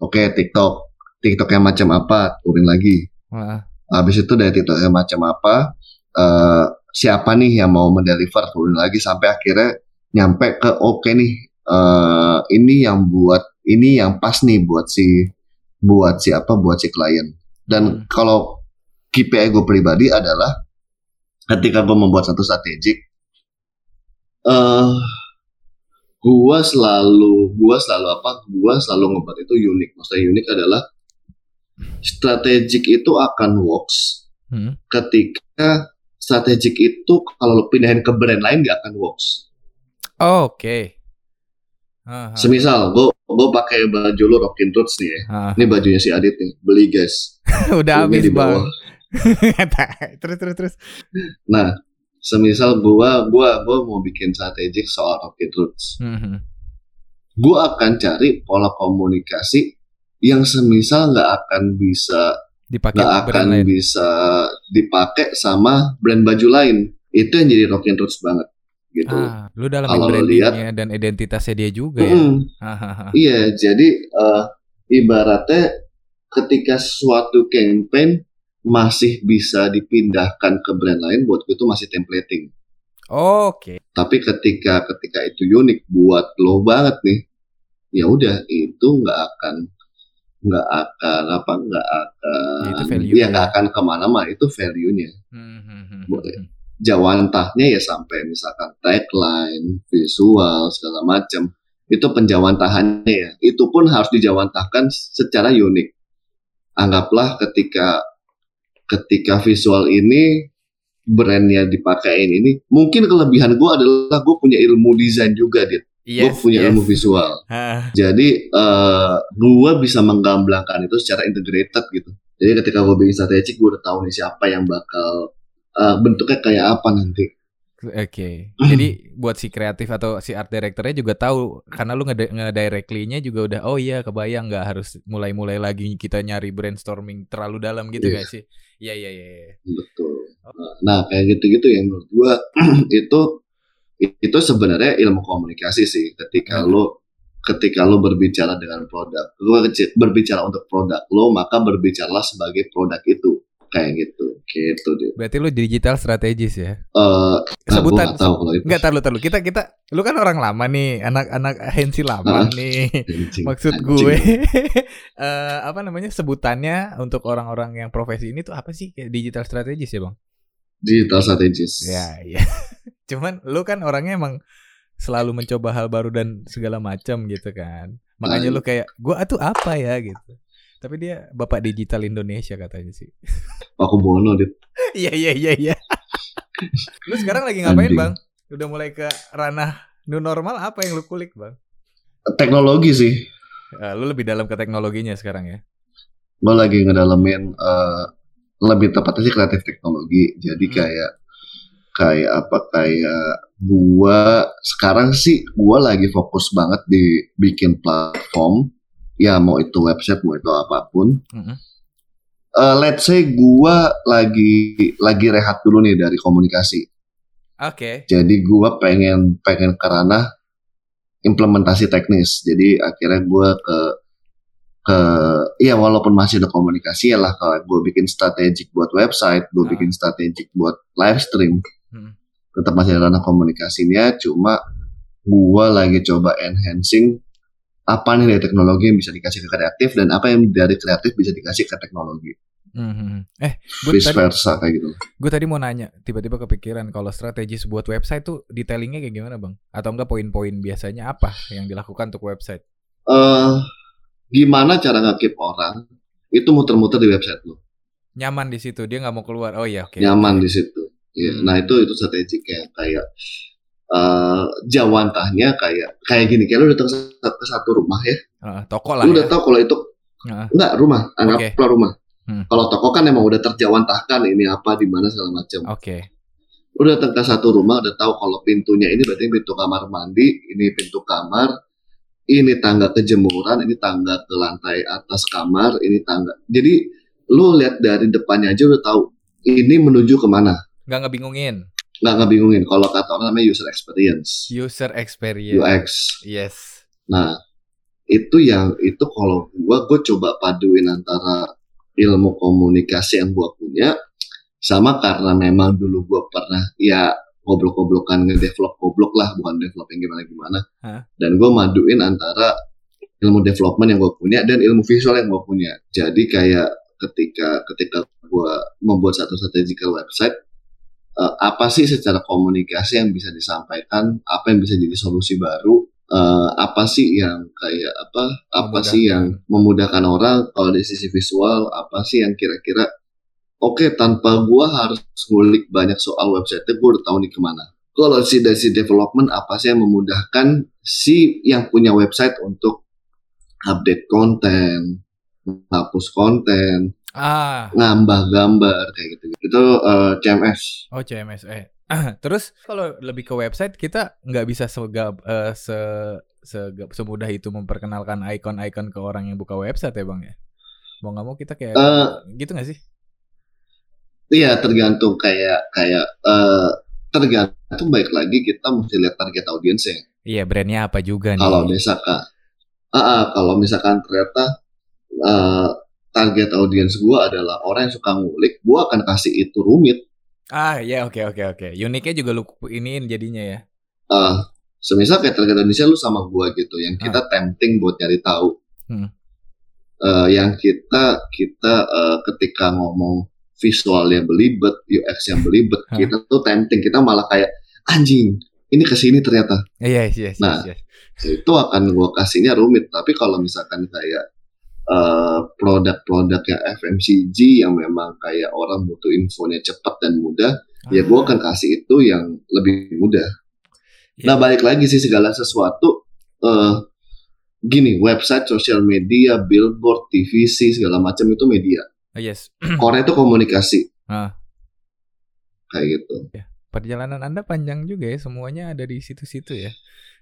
S2: oke TikTok. TikTok yang macam apa? Turin lagi.
S1: Ah,
S2: Habis itu dari TikTok yang macam apa, eh, siapa nih yang mau mendeliver? Turun lagi sampai akhirnya nyampe ke oke nih, eh, ini yang buat ini yang pas nih buat si buat siapa buat si klien. Dan
S1: Hmm.
S2: kalau KPI gue pribadi adalah ketika gue membuat satu strategik, eh gua selalu gua selalu apa? Gua selalu ngebuat itu unik. Maksudnya unik adalah strategik itu akan works
S1: hmm.
S2: ketika strategik itu kalau lo pindahin ke brand lain gak akan works.
S1: Oh, Oke. Ah, ah,
S2: Semisal gue gue pakai baju lo Rockin' Roots nih ya.
S1: ah.
S2: Ini bajunya si Adit nih, beli guys. <laughs>
S1: Udah habis bang. <laughs> terus terus terus.
S2: Nah, semisal gua gua gua mau bikin strategik soal Rockin' Roots.
S1: Hmm, hmm.
S2: Gua akan cari pola komunikasi yang semisal nggak akan bisa
S1: Dipakai
S2: nggak
S1: brand
S2: akan
S1: lain.
S2: bisa dipakai sama brand baju lain. Itu yang jadi Rockin' Roots banget gitu.
S1: Ah, lu dalam brandingnya dan identitasnya dia juga ya.
S2: Mm-mm.
S1: Hahaha.
S2: Iya, jadi eh, ibaratnya ketika suatu campaign masih bisa dipindahkan ke brand lain, buat gue itu masih templating.
S1: Oke.
S2: Tapi ketika ketika itu unik buat lo banget nih, ya udah itu nggak akan nggak akan apa nggak akan
S1: Ya, value
S2: ya nggak akan ke mana-mana itu value-nya.
S1: Hmm, hmm, hmm,
S2: Boleh.
S1: hmm.
S2: Jawantahnya ya sampai misalkan tagline, visual segala macam itu penjawantahannya ya. Itu pun harus dijawantahkan secara unik. Anggaplah ketika ketika visual ini brandnya dipakein ini mungkin kelebihan gue adalah gue punya ilmu desain juga dit gue
S1: Yes,
S2: punya
S1: yes.
S2: ilmu visual
S1: Ah,
S2: jadi eh gue bisa menggamblangkan itu secara integrated gitu jadi ketika gue bikin strategik gue udah tahu nih siapa yang bakal eh, bentuknya kayak apa nanti
S1: Oke. Jadi buat si kreatif atau si art directornya juga tahu karena lu ngedirectly-nya juga udah oh iya kebayang nggak harus mulai-mulai lagi kita nyari brainstorming terlalu dalam gitu
S2: Iya.
S1: gak sih? Iya iya iya. iya.
S2: betul nah kayak gitu-gitu yang menurut gue <clears throat> itu itu sebenarnya ilmu komunikasi sih ketika
S1: Hmm.
S2: lo ketika lo berbicara dengan produk lo berbicara untuk produk lo maka berbicaralah sebagai produk itu kayak gitu gitu deh
S1: Berarti lu digital strategis ya?
S2: Eh,
S1: Sebutan-
S2: gue nggak tahu kalau itu
S1: Enggak tahu tahu kita kita lu kan orang lama nih, anak-anak hensi lama
S2: Hah?
S1: nih.
S2: Anjing,
S1: Maksud
S2: anjing.
S1: gue <laughs> eh apa namanya sebutannya untuk orang-orang yang profesi ini tuh apa sih? Kayak digital strategis ya, Bang?
S2: digital strategis
S1: Ya, iya. <laughs> Cuman lu kan orangnya emang selalu mencoba hal baru dan segala macam gitu kan. Makanya lu kayak gua tuh apa ya gitu. Tapi dia Bapak Digital Indonesia katanya sih. <laughs>
S2: aku bono dit <laughs>
S1: Iya iya iya iya. lu sekarang lagi ngapain,
S2: Anjing.
S1: Bang? Udah mulai ke ranah new normal apa yang lu kulik, Bang?
S2: teknologi sih
S1: Eh, lu lebih dalam ke teknologinya sekarang ya.
S2: gue lagi ngedalamin eh, lebih tepatnya sih kreatif teknologi jadi
S1: Hmm.
S2: kayak kayak apa kayak gua sekarang sih gua lagi fokus banget di bikin platform ya mau itu website mau itu apa pun
S1: Mm-mm.
S2: Eh, let's say gua lagi lagi rehat dulu nih dari komunikasi
S1: Oke.
S2: jadi gua pengen pengen ke ranah implementasi teknis jadi akhirnya gua ke ke ya walaupun masih ada komunikasi ya lah kalau gue bikin strategik buat website gue
S1: Ah.
S2: bikin strategik buat live stream
S1: Hmm.
S2: tetap masih ada ranah komunikasinya cuma gua lagi coba enhancing apa nih dari teknologi yang bisa dikasih ke kreatif dan apa yang dari kreatif bisa dikasih ke teknologi
S1: Mhm. Eh, gue
S2: vice
S1: tadi,
S2: versa kayak gitu
S1: gue tadi mau nanya, tiba-tiba kepikiran kalau strategis buat website tuh detailingnya kayak gimana bang? Atau enggak poin-poin biasanya apa yang dilakukan untuk website?
S2: eh gimana cara ngakip orang itu muter-muter di website lo
S1: Nyaman di situ, dia nggak mau keluar. Oh iya, oke.
S2: nyaman
S1: oke.
S2: di situ Ya,
S1: Hmm.
S2: nah itu itu strategi kayak kayak eh jawantahnya kayak kayak gini kayak lu datang ke satu rumah ya
S1: Heeh, toko lah
S2: lu
S1: ya.
S2: udah tahu kalau itu
S1: Heeh.
S2: enggak rumah anggaplah rumah
S1: Hmm.
S2: kalau toko kan emang udah terjawantahkan ini apa di mana segala macam
S1: Oke.
S2: lu datang ke satu rumah udah tahu kalau pintunya ini berarti pintu kamar mandi ini pintu kamar ini tangga kejemuran ini tangga ke lantai atas kamar ini tangga jadi lu lihat dari depannya aja udah tahu ini menuju ke mana
S1: Nggak ngebingungin.
S2: Nggak ngebingungin kalau kata orang namanya user experience
S1: User experience.
S2: UX
S1: Yes.
S2: nah itu yang itu kalau gua gua coba paduin antara ilmu komunikasi yang gua punya sama karena memang dulu gua pernah ya goblok-goblokan ngedevelop goblok lah bukan developing gimana gimana
S1: Hah?
S2: dan gua maduin antara ilmu development yang gua punya dan ilmu visual yang gua punya jadi kayak ketika ketika gua membuat satu strategical website eh, apa sih secara komunikasi yang bisa disampaikan? Apa yang bisa jadi solusi baru? Eh, apa sih yang kayak apa apa sih yang memudahkan orang? Kalau dari sisi visual apa sih yang kira-kira oke tanpa gua harus ngulik banyak soal website gua udah tahu nih ke mana. Kalau si dari si development apa sih yang memudahkan si yang punya website untuk update konten hapus konten
S1: Ah,
S2: ngambah gambar kayak gitu itu eh, CMS
S1: oh CMS. Eh. <clears throat> Terus kalau lebih ke website kita nggak bisa segab, eh, se, se- semudah itu memperkenalkan icon-icon ke orang yang buka website ya bang ya. Mau nggak mau kita kayak
S2: Eh.
S1: gitu nggak sih?
S2: Iya tergantung kayak kayak eh tergantung baik lagi kita mesti lihat target audiensnya.
S1: Iya brandnya apa juga nih?
S2: Kalau misalkan, ah, ah, kalau misalkan ternyata eh, target audiens gua adalah orang yang suka ngulik, gua akan kasih itu rumit.
S1: Ah ya oke oke oke. Uniknya juga lu iniin jadinya ya.
S2: Eh, semisal kayak target audiensnya lu sama gua gitu, yang kita tempting buat nyari tahu.
S1: Hmm.
S2: Eh, yang kita kita eh, ketika ngomong visualnya belibet, UX yang belibet,
S1: Hah.
S2: kita tuh tempting, kita malah kayak anjing, ini ke sini ternyata.
S1: Iya yes yes
S2: Nah.
S1: yes.
S2: itu akan gue kasihnya rumit tapi kalau misalkan kayak eh, produk-produk yang FMCG yang memang kayak orang butuh infonya cepat dan mudah ya gue
S1: Ah,
S2: akan kasih itu yang lebih mudah
S1: Iya.
S2: nah balik lagi sih segala sesuatu eh gini website sosial media billboard TVC segala macam itu media
S1: ah, yes. <clears throat>
S2: core itu komunikasi
S1: Ah.
S2: kayak gitu
S1: Perjalanan Anda panjang juga ya, semuanya ada di situ-situ ya.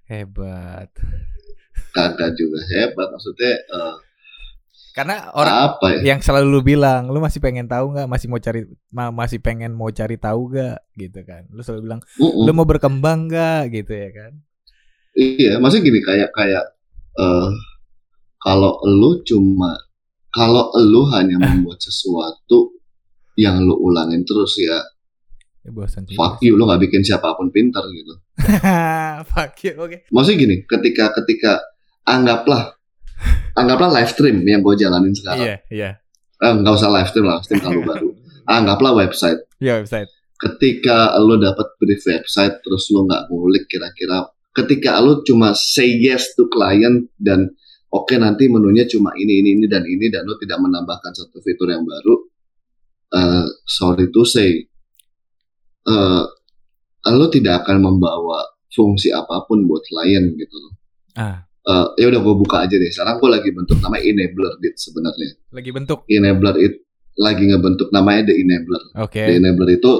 S1: Hebat.
S2: kagak juga hebat maksudnya eh,
S1: Karena orang
S2: apa ya
S1: yang selalu lu bilang, lu masih pengen tahu nggak, masih mau cari ma- masih pengen mau cari tahu gak gitu kan. Lu selalu bilang,
S2: Mm-mm.
S1: lu mau berkembang gak gitu ya kan.
S2: Iya, maksudnya gini kayak kayak eh kalau lu cuma kalau lu hanya membuat sesuatu yang lu ulangin terus ya
S1: Ya bosan
S2: fuck you lu nggak bikin siapa pun pintar gitu. <laughs>
S1: Fuck you. Oke.
S2: Maksudnya gini, ketika ketika anggaplah anggaplah live stream yang gue jalanin sekarang.
S1: Iya, iya.
S2: Eh, nggak usah live stream lah, live stream terlalu <laughs> baru. Anggaplah website.
S1: Iya website.
S2: Ketika lu dapat brief website terus lu nggak ngulik kira-kira ketika lu cuma say yes to client dan oke nanti menunya cuma ini ini ini dan ini dan lu tidak menambahkan satu fitur yang baru eh sorry to say eh lu tidak akan membawa fungsi apa pun buat klien gitu loh.
S1: Ah.
S2: Eh, ya udah gue buka aja deh. Sekarang gue lagi bentuk nama enabler dit sebenarnya.
S1: Lagi bentuk.
S2: Enabler itu lagi ngebentuk namanya the enabler.
S1: Oke.
S2: The enabler itu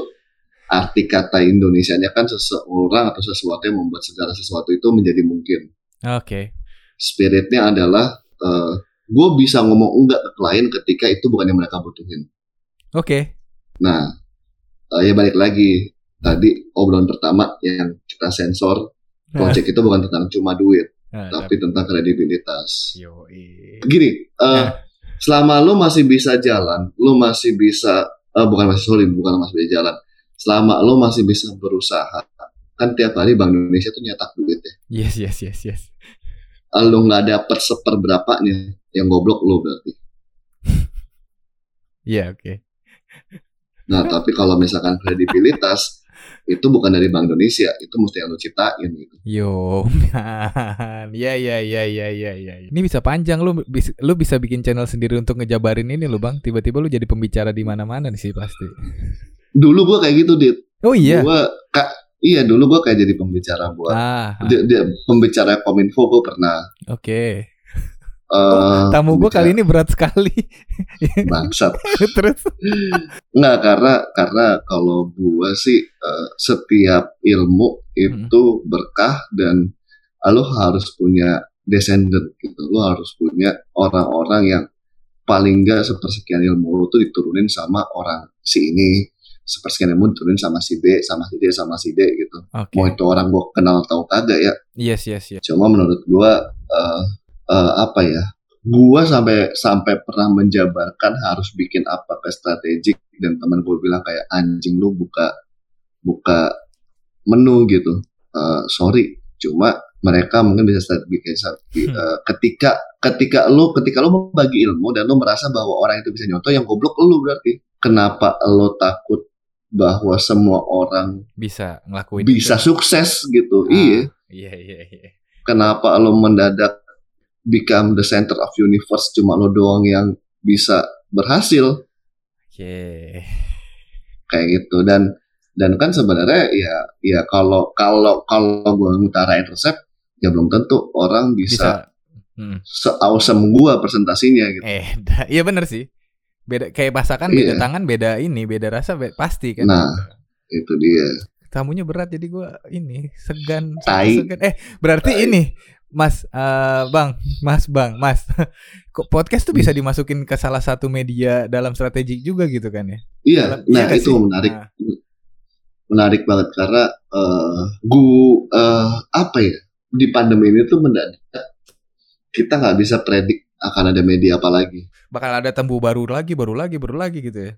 S2: arti kata Indonesianya kan seseorang atau sesuatu yang membuat segala sesuatu itu menjadi mungkin.
S1: Oke.
S2: Spiritnya adalah uh, gue bisa ngomong enggak ke klien ketika itu bukan yang mereka butuhin.
S1: Oke.
S2: Nah, uh, ya balik lagi tadi obrolan pertama yang kita sensor project itu bukan tentang cuma duit,
S1: Nah,
S2: tapi tentang kredibilitas.
S1: Yoi.
S2: Gini, uh, selama lo masih bisa jalan, lo masih bisa uh, bukan masih sorry, bukan masih bisa jalan. Selama lo masih bisa berusaha, kan tiap hari Bank Indonesia tuh nyetak duit ya.
S1: Yes, yes, yes, yes.
S2: Lo nggak dapet seperberapanya, yang goblok lo berarti. <laughs>
S1: Iya, oke.
S2: Nah, tapi kalau misalkan kredibilitas itu bukan dari Bank Indonesia, itu mesti yang lo ciptain gitu.
S1: Yo, man. Ya, ya, ya, ya, ya, ya. Ini bisa panjang lu bis- lu bisa bikin channel sendiri untuk ngejabarin ini lu, Bang. Tiba-tiba lu jadi pembicara di mana-mana sih pasti.
S2: Dulu gua kayak gitu, Dit.
S1: Oh iya.
S2: Gua kak iya dulu gua kayak jadi pembicara buat
S1: Ah, ah,
S2: dia, dia pembicara Kominfo gua pernah
S1: oke.
S2: Eh,
S1: Tamu gua kali ini berat sekali. <laughs>
S2: bangsat. <laughs>
S1: Terus
S2: Nggak karena karena kalau gua sih eh, setiap ilmu itu berkah dan lo harus punya descendant gitu. Lo harus punya orang-orang yang paling nggak sepersekian ilmu lo tuh diturunin sama orang si ini, sepersekian ilmu diturunin sama si B, sama si D, sama si D gitu.
S1: oke.
S2: Mau itu orang gua kenal atau kagak ya.
S1: Yes, yes, yes.
S2: Cuma menurut gua eh, eh, apa ya? Gua sampai sampai pernah menjabarkan harus bikin apa ke strategik dan teman gue bilang kayak anjing lu buka buka menu gitu. Eh, sorry, cuma mereka mungkin bisa start bikin start-
S1: Hmm.
S2: eh, ketika ketika lu ketika lu mau bagi ilmu dan lu merasa bahwa orang itu bisa nyontoh yang goblok lu berarti. Kenapa lu takut bahwa semua orang
S1: Bisa ngelakuin
S2: bisa
S1: itu.
S2: sukses gitu?
S1: Ah,
S2: Iya
S1: Iya, iya, iya.
S2: kenapa lo mendadak become the center of universe cuma lo doang yang bisa berhasil
S1: Oke.
S2: kayak gitu dan dan kan sebenarnya ya ya kalau kalau kalau gue ngutarain resep ya belum tentu orang bisa,
S1: Bisa. Hmm.
S2: se-awesome gua presentasinya gitu
S1: Eh, iya bener sih. Beda kayak masakan beda
S2: Iya.
S1: tangan, beda ini, beda rasa, be- pasti kan.
S2: Nah. itu dia
S1: tamunya berat jadi gua ini segan segan eh berarti
S2: Tai.
S1: ini Mas eh, Bang Mas Bang Mas <laughs> kok podcast tuh bisa dimasukin ke salah satu media dalam strategik juga gitu kan ya
S2: iya
S1: Dalam-
S2: nah
S1: nggak
S2: itu
S1: sih?
S2: menarik
S1: Nah,
S2: menarik banget karena eh gua eh, apa ya di pandemi ini tuh mendadak kita nggak bisa predik akan ada media apa lagi
S1: bakal ada tembu baru lagi baru lagi baru lagi gitu ya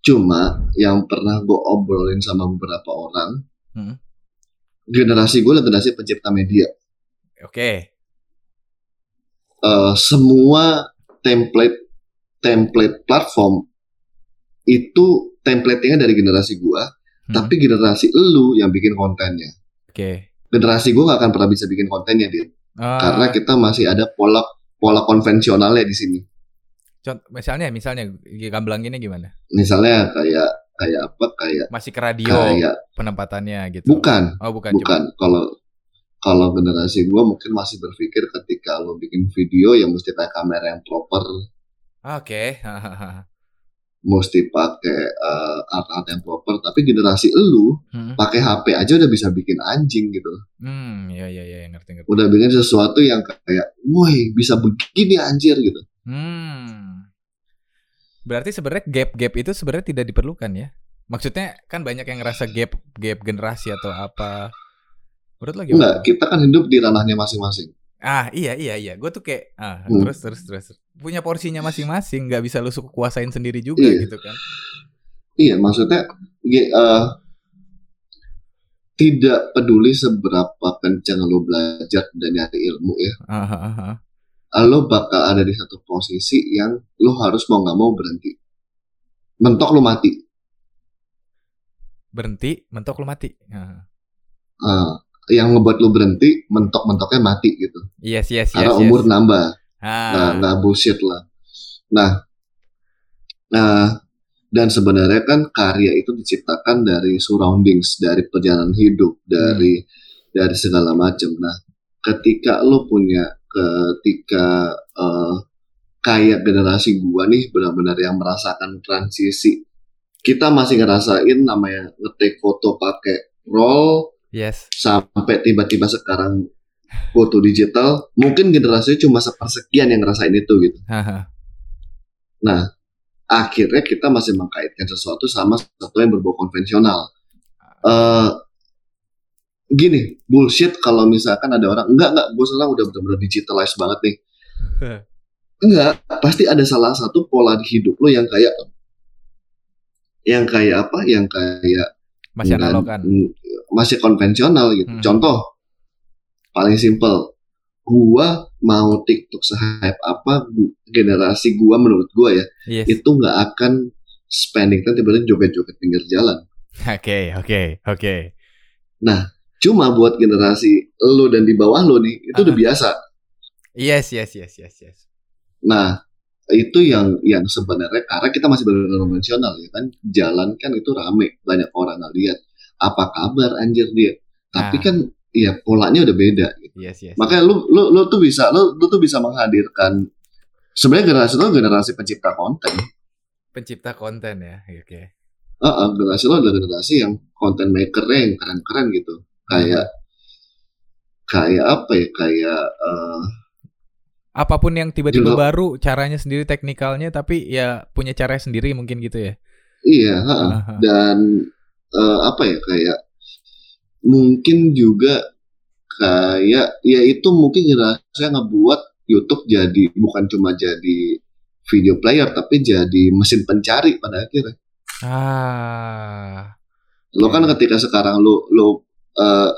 S2: Cuma yang pernah gue obrolin sama beberapa orang,
S1: Hmm.
S2: generasi gue adalah generasi pencipta media.
S1: Oke
S2: Eh, semua template template platform itu template-nya dari generasi gue,
S1: Hmm.
S2: tapi generasi lu yang bikin kontennya.
S1: oke
S2: Generasi gue gak akan pernah bisa bikin kontennya, Dit.
S1: Ah,
S2: Karena kita masih ada pola pola konvensionalnya di sini.
S1: cont- misalnya misalnya gamblang ini gimana
S2: Misalnya kayak kayak apa? Kayak
S1: masih ke radio
S2: kayak
S1: penempatannya gitu
S2: bukan
S1: oh bukan,
S2: bukan kalau kalau generasi gue mungkin masih berpikir ketika lo bikin video ya mesti pakai kamera yang proper
S1: oke Hahaha. <laughs>
S2: mesti pakai eh, alat-alat yang proper tapi generasi lu
S1: Hmm.
S2: pakai HP aja udah bisa bikin anjing gitu
S1: hmm ya ya ya ngerti ngerti
S2: udah bikin sesuatu yang kayak woi bisa begini anjir gitu
S1: Hmm. Berarti sebenarnya gap-gap itu sebenarnya tidak diperlukan ya. Maksudnya kan banyak yang ngerasa gap gap generasi atau apa. Menurut lo
S2: enggak kita kan hidup di ranahnya masing-masing
S1: Ah, iya iya iya. Gue tuh kayak ah
S2: Hmm.
S1: terus terus terus punya porsinya masing-masing, nggak bisa lu suku kuasain sendiri juga
S2: Iya.
S1: gitu kan.
S2: iya maksudnya eh, tidak peduli seberapa kencang lo belajar dan nyari ilmu ya
S1: Ah, ah, ah, ah.
S2: lo bakal ada di satu posisi yang lo harus mau nggak mau berhenti. Mentok lo mati.
S1: Berhenti, mentok lu mati. Ah.
S2: Ah, yang ngebuat lo berhenti, mentok-mentoknya mati gitu.
S1: Yes yes yes.
S2: Karena
S1: yes.
S2: umur nambah,
S1: Ah.
S2: nah, nggak bullshit lah. Nah, nah, dan sebenarnya kan karya itu diciptakan dari surroundings, dari perjalanan hidup, dari dari segala macam. Nah, ketika lo punya, ketika eh, kayak generasi gua nih benar-benar yang merasakan transisi kita masih ngerasain namanya ngetik foto pakai roll
S1: Yes.
S2: sampai tiba-tiba sekarang foto digital mungkin generasinya cuma sepersekian yang ngerasain itu gitu
S1: Haha.
S2: akhirnya kita masih mengkaitkan sesuatu sama sesuatu yang berbau konvensional eh gini bullshit kalau misalkan ada orang enggak enggak gue sekarang udah benar-benar digitalized banget nih <laughs> enggak pasti ada salah satu pola di hidup lo yang kayak yang kayak apa yang kayak
S1: Masih analog kan.
S2: masih konvensional gitu.
S1: Hmm.
S2: Contoh paling simpel, gua mau TikTok se-hype apa, generasi gua menurut gua ya,
S1: Yes.
S2: itu nggak akan spending time tiba-tiba joget-joget pinggir jalan.
S1: Oke, oke, oke.
S2: Cuma buat generasi lo dan di bawah lo nih, itu udah
S1: Aha.
S2: biasa.
S1: Yes, yes, yes, yes, yes.
S2: Nah, itu yang yang sebenarnya karena kita masih benar konvensional ya kan, jalan kan itu rame, banyak orang ngeliat. Apa kabar anjir dia? Tapi
S1: Nah.
S2: kan ya polanya udah beda gitu.
S1: Yes, yes.
S2: Makanya lu lu lu tuh bisa lu, lu tuh bisa menghadirkan sebenarnya generasi lu generasi pencipta konten.
S1: pencipta konten ya. Oke.
S2: Heeh, generasi lu adalah generasi yang content maker yang keren-keren gitu. Kayak kayak apa ya? Kayak eh,
S1: Apa pun yang tiba-tiba
S2: Juga-
S1: baru, caranya sendiri, teknikalnya, tapi ya punya cara sendiri mungkin gitu ya.
S2: iya, heeh.
S1: Aha.
S2: dan eh, apa ya? Kayak mungkin juga kayak ya itu mungkin yang ngebuat YouTube jadi bukan cuma jadi video player tapi jadi mesin pencari pada akhirnya.
S1: Ah,
S2: Lo kan ketika sekarang lo lo eh,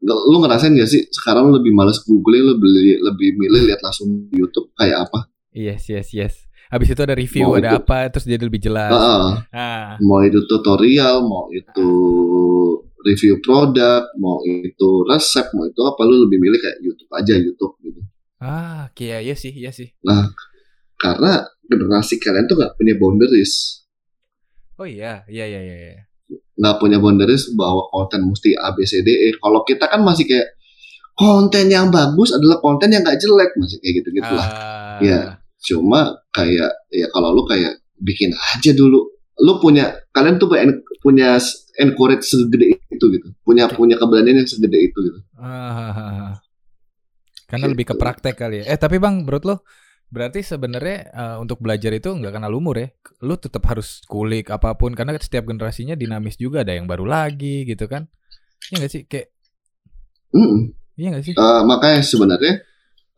S2: lo ngerasain gak sih sekarang lo lebih males googling lo beli lebih milih lihat langsung di YouTube kayak apa?
S1: yes, yes, yes. Habis itu ada review,
S2: Mau
S1: ada
S2: itu-
S1: apa, terus jadi lebih jelas.
S2: Heeh.
S1: Ah,
S2: mau itu tutorial, mau itu review produk, mau itu resep, mau itu apa lo lebih milih kayak YouTube aja YouTube gitu.
S1: ah, oke, ya, iya sih, iya sih.
S2: Karena generasi kalian tuh gak punya boundaries,
S1: Oh iya, iya, iya, iya.
S2: Nggak punya boundaries bahwa konten mesti A B C D E. Kalau kita kan masih kayak konten yang bagus adalah konten yang gak jelek masih kayak gitu gitu lah.
S1: Ah,
S2: Iya. cuma kayak ya kalau lu kayak bikin aja dulu lu punya kalian tuh punya punya encourage segede itu gitu punya punya keberanian yang segede itu gitu
S1: Ah, karena lebih ke
S2: Gitu.
S1: praktek kali ya. Eh tapi bang, menurut lo berarti sebenarnya eh, untuk belajar itu nggak kenal umur ya. Lu tetap harus kulik apa pun karena setiap generasinya dinamis juga ada yang baru lagi gitu kan. Iya nggak sih? Kayak
S2: Mm-mm.
S1: iya nggak sih?
S2: Eh, makanya sebenarnya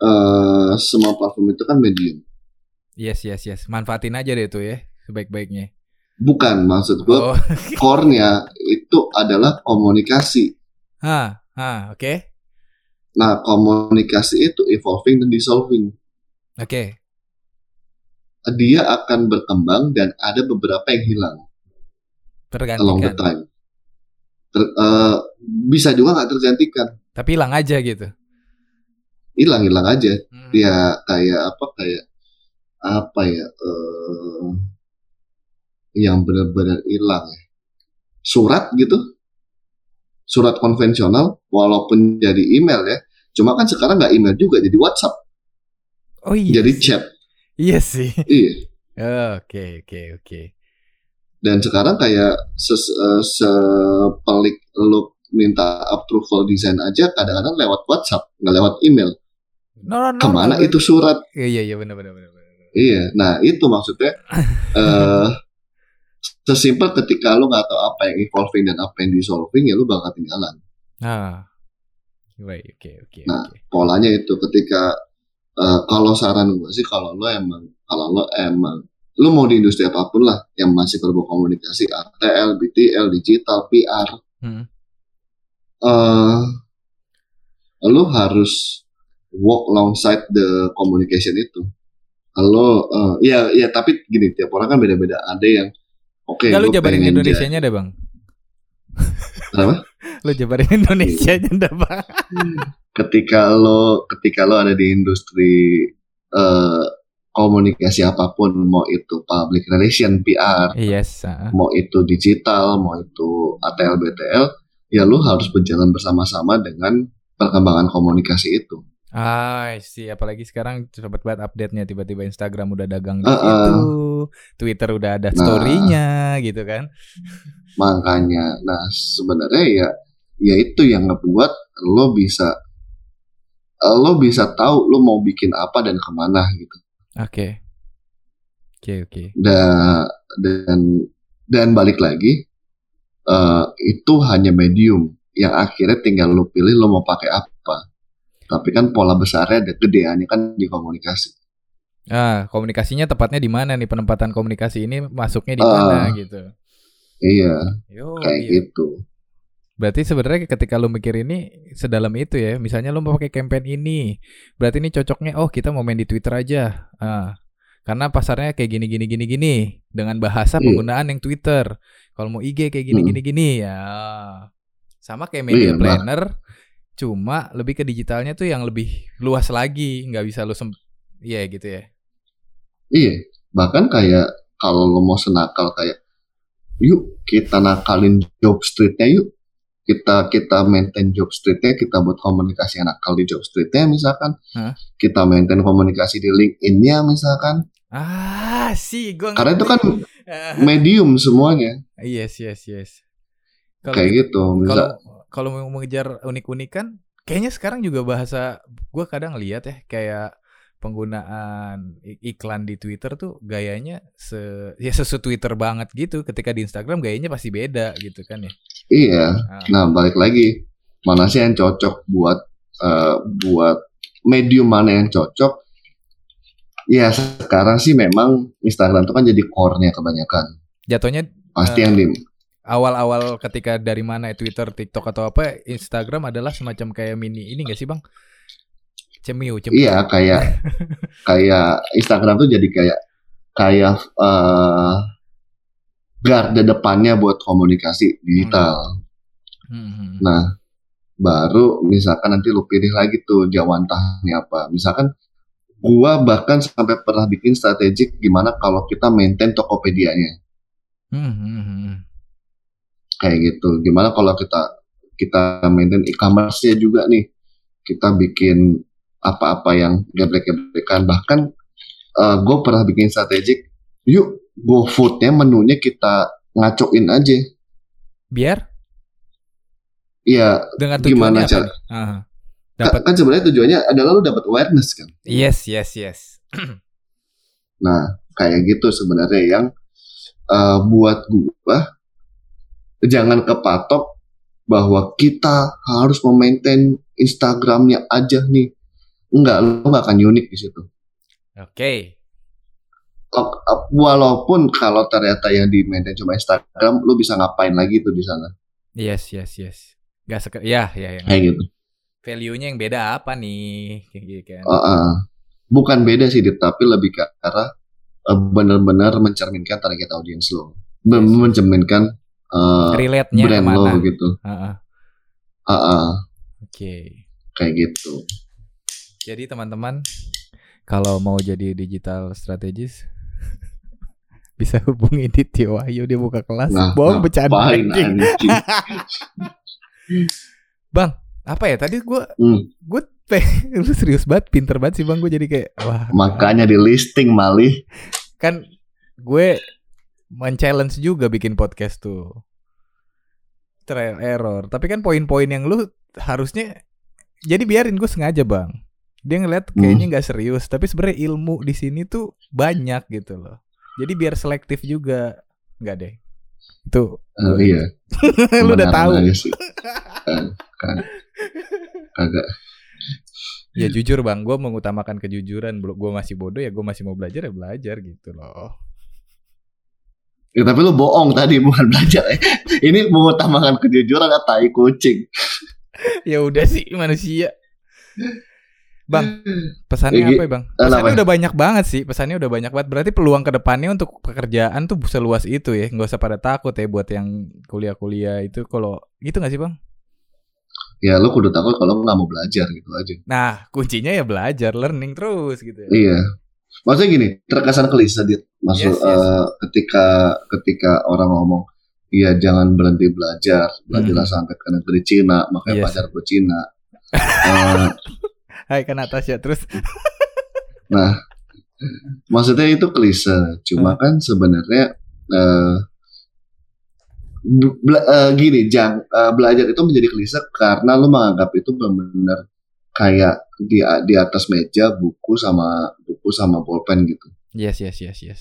S2: eh semua platform itu kan medium
S1: Yes yes yes. Manfaatin aja deh tuh ya sebaik-baiknya.
S2: bukan maksud gue
S1: Oh, <laughs>
S2: core-nya itu adalah komunikasi
S1: ah, ah, oke,
S2: nah komunikasi itu evolving dan dissolving
S1: oke.
S2: dia akan berkembang dan ada beberapa yang hilang along the
S1: Tergantikan.
S2: time Ter- eh, bisa juga nggak tergantikan
S1: Tapi hilang aja gitu.
S2: hilang hilang aja
S1: Hmm.
S2: ya kayak apa kayak apa ya eh yang benar-benar hilang ya surat gitu surat konvensional walaupun jadi email ya cuma kan sekarang nggak email juga jadi WhatsApp
S1: Oh iya.
S2: jadi
S1: sih.
S2: chat
S1: Iya sih.
S2: iya <laughs>
S1: Oke oke oke.
S2: dan sekarang kayak ses, eh, sepelik lu minta approval desain aja kadang-kadang lewat WhatsApp nggak lewat email
S1: No, no, no,
S2: ke mana
S1: no,
S2: itu surat
S1: Iya iya iya benar benar benar.
S2: Iya, nah itu maksudnya <laughs> eh sesimpel ketika lu nggak tahu apa yang evolving dan apa yang dissolving ya lu bakal ketinggalan.
S1: Ah. Baik, oke oke
S2: Nah.
S1: oke.
S2: Polanya itu ketika eh, kalau saran gue sih kalau lo emang kalau lo emang lu mau di industri apa pun lah yang masih berbau komunikasi ATL, BTL, digital, PR,
S1: Hmm.
S2: eh lu harus walk alongside the communication itu. Lo eh, ya ya tapi gini tiap orang kan beda-beda. Ada yang oke
S1: lu
S2: gua <laughs>
S1: jabarin Indonesianya deh, Bang.
S2: Kenapa?
S1: Lu jabarin Indonesianya dah, Bang.
S2: Ketika lo ketika lo ada di industri eh, komunikasi apa pun mau itu public relation PR
S1: Yes,
S2: mau itu digital mau itu ATL BTL ya lo harus berjalan bersama-sama dengan perkembangan komunikasi itu
S1: Ah, sih apalagi sekarang cepet banget update-nya tiba-tiba Instagram udah dagang di
S2: Uh-uh.
S1: situ, Twitter udah ada
S2: Nah.
S1: story-nya gitu kan.
S2: Makanya, nah sebenarnya ya, ya itu yang ngebuat lo bisa, eh, lo bisa tahu lo mau bikin apa dan ke mana gitu.
S1: Oke. Oke, oke.
S2: Da- dan dan balik lagi, eh, itu hanya medium yang akhirnya tinggal lo pilih lo mau pakai apa. Tapi kan pola besarnya ada gedeannya kan di komunikasi.
S1: Ah, komunikasinya tepatnya di mana nih penempatan komunikasi ini masuknya di mana
S2: Ah.
S1: gitu.
S2: Iya,
S1: Yo,
S2: kayak
S1: iya.
S2: gitu.
S1: Berarti sebenarnya ketika lu mikir ini sedalam itu ya. Misalnya lu mau pakai campaign ini, berarti ini cocoknya oh kita mau main di Twitter aja. Ah. Karena pasarnya kayak gini gini gini gini dengan bahasa
S2: Iya.
S1: penggunaan yang Twitter. Kalau mau IG kayak gini
S2: Hmm.
S1: gini gini ya. Sama kayak media
S2: bah.
S1: planner, cuma lebih ke digitalnya tuh yang lebih luas lagi, nggak bisa lu sem Iya gitu ya.
S2: Iya, bahkan kayak kalau lo mau senakal kayak, yuk kita nakalin job streetnya yuk, kita kita maintain job streetnya, kita buat komunikasi yang nakal di job streetnya misalkan,
S1: Hah?
S2: kita maintain komunikasi di LinkedIn-nya misalkan,
S1: Ah, sih gua
S2: karena itu kan <laughs> medium semuanya,
S1: yes, yes, yes. Kalau
S2: kayak
S1: gitu-
S2: gitu.
S1: kalau kalau mau mengejar unik-unikan kayaknya sekarang juga bahasa gua kadang lihat ya kayak penggunaan iklan di Twitter tuh gayanya se ya sesu Twitter banget gitu ketika di Instagram gayanya pasti beda gitu kan ya
S2: iya.
S1: Ah,
S2: Nah balik lagi, mana sih yang cocok buat eh, buat medium mana yang cocok? Ya sekarang sih memang Instagram itu kan jadi core-nya kebanyakan.
S1: jatuhnya
S2: Pasti
S1: Eh,
S2: yang di
S1: awal-awal ketika dari mana Twitter TikTok atau apa Instagram adalah semacam kayak mini ini gak sih bang cemiu cemiu
S2: Iya kayak <laughs> kayak Instagram tuh jadi kayak kayak eh garda depannya buat komunikasi digital.
S1: Hmm, hmm.
S2: Nah, baru misalkan nanti lu pilih lagi tuh jawantahnya apa. Misalkan gua bahkan sampai pernah bikin strategik gimana kalau kita maintain Tokopedia-nya
S1: Hmm, hmm, hmm.
S2: kayak gitu. Gimana kalau kita kita maintain e-commerce-nya juga nih. Kita bikin apa-apa yang geblek-geblekan bahkan gue pernah bikin strategik yuk GoFood-nya menunya kita ngacoin aja.
S1: biar
S2: Iya,
S1: dengan
S2: Gimana cara-?
S1: Aha.
S2: kan,
S1: dapat
S2: kan sebenarnya tujuannya adalah lu dapat awareness kan.
S1: yes yes yes <clears throat>
S2: Nah, kayak gitu sebenarnya yang eh, buat gua jangan kepatok bahwa kita harus memaintain Instagramnya aja nih. Enggak, lu nggak akan unik di situ.
S1: oke
S2: Ok- eh, Walaupun kalau ternyata yang di maintain cuma Instagram, lu bisa ngapain lagi tuh di sana?
S1: Yes, yes, yes. Gak seker, ya, ya, ya.
S2: Kayak gitu.
S1: Value-nya yang beda apa nih? Kayak gitu kan.
S2: Uh, uh. Bukan beda sih, tapi lebih ke arah uh, benar-benar mencerminkan target audiens lo,
S1: Yes.
S2: mencerminkan uh,
S1: Relate-nya
S2: brand
S1: ke mana?
S2: lo gitu.
S1: Heeh.
S2: Uh, uh,
S1: Oke.
S2: kayak gitu.
S1: Jadi teman-teman, kalau mau jadi digital strategis <laughs> bisa hubungi di Tio Wahyu dia buka kelas.
S2: Nah,
S1: Bohong bercanda anjing.
S2: anjing? <laughs>
S1: Bang, apa ya tadi gua
S2: Hmm,
S1: gue <laughs> lu serius banget, pinter banget sih bang gue jadi kayak wah
S2: makanya di listing malih.
S1: kan gue men-challenge juga bikin podcast tuh trial error tapi kan poin-poin yang lu harusnya jadi biarin gue sengaja bang dia ngeliat kayaknya nggak serius tapi sebenarnya ilmu di sini tuh banyak gitu loh jadi biar selektif juga nggak deh itu
S2: Uh, iya. <laughs>
S1: lu udah tahu.
S2: Eh, kan- Kagak.
S1: ya jujur bang gue mengutamakan kejujuran gue masih bodoh ya gue masih mau belajar ya belajar gitu loh
S2: Ya, tapi lu bohong tadi bukan belajar. eh. Ini mengutamakan kejujuran atau tai kucing. <laughs>
S1: ya udah sih manusia Bang, pesannya
S2: Igi-
S1: apa ya bang? Pesannya
S2: apa?
S1: udah banyak banget sih, pesannya udah banyak banget. Berarti peluang ke depannya untuk pekerjaan tuh seluas itu ya, nggak usah pada takut ya buat yang kuliah-kuliah itu. Kalau gitu nggak sih bang?
S2: Ya lu kudu takut kalau nggak mau belajar gitu aja.
S1: Nah, kuncinya ya belajar, learning terus gitu. Ya.
S2: Iya. Maksudnya gini, terkesan klise dit. Maksud
S1: Yes, yes.
S2: eh, ketika ketika orang ngomong, iya jangan berhenti belajar, belajarlah
S1: Hmm.
S2: sampai ke negeri Cina, makanya
S1: Yes.
S2: pacar gue Cina. <laughs> Eh,
S1: Hai kan Natasha terus.
S2: Nah, maksudnya itu klise. Cuma kan sebenarnya eh bela- eh, gini, jang, eh, belajar itu menjadi klise karena lu menganggap itu benar-benar kayak di di atas meja buku sama buku sama pulpen gitu.
S1: Yes yes yes yes.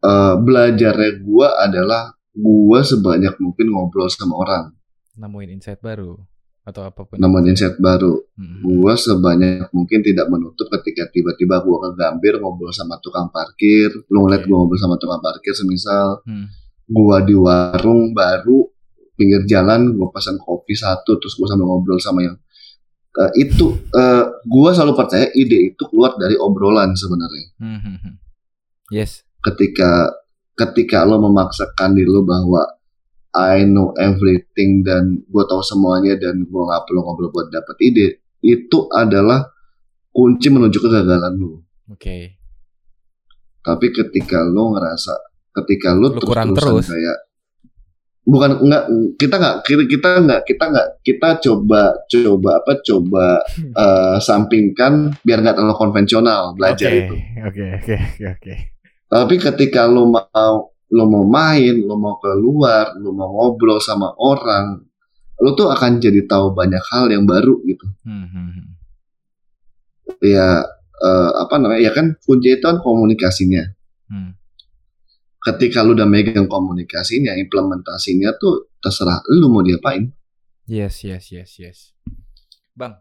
S2: Eh belajarnya gua adalah gua sebanyak mungkin ngobrol sama orang,
S1: Nemuin insight baru atau apa pun.
S2: nemuin insight baru.
S1: Mm-mm.
S2: Gua sebanyak mungkin tidak menutup ketika tiba-tiba gua ke Gambir ngobrol sama tukang parkir, lu ngeliat gua ngobrol sama tukang parkir semisal
S1: Hmm.
S2: gua di warung baru pinggir jalan gua pesan kopi satu terus gua sambil ngobrol sama yang Eh, itu eh, gua selalu percaya ide itu keluar dari obrolan sebenarnya
S1: Hmm, hmm, hmm. Yes.
S2: ketika ketika lo memaksakan diri lo bahwa I know everything dan gua tahu semuanya dan gua nggak perlu ngobrol buat dapet ide itu adalah kunci menuju kegagalan lo
S1: Oke.
S2: tapi ketika lo ngerasa ketika lo
S1: Lu
S2: terus
S1: terus.
S2: kayak bukan enggak kita nggak kita kita nggak kita nggak kita coba coba apa coba <laughs> eh, sampingkan biar nggak terlalu konvensional belajar
S1: Oke,
S2: itu
S1: Oke oke oke oke.
S2: tapi ketika lo mau lo mau main lo mau keluar lo mau ngobrol sama orang lo tuh akan jadi tahu banyak hal yang baru gitu
S1: Hmm, hmm, hmm.
S2: ya eh, apa namanya ya kan kunci itu kan komunikasinya
S1: Hmm.
S2: ketika lu udah megang komunikasinya, implementasinya tuh terserah lu mau diapain.
S1: Yes yes yes yes. Bang.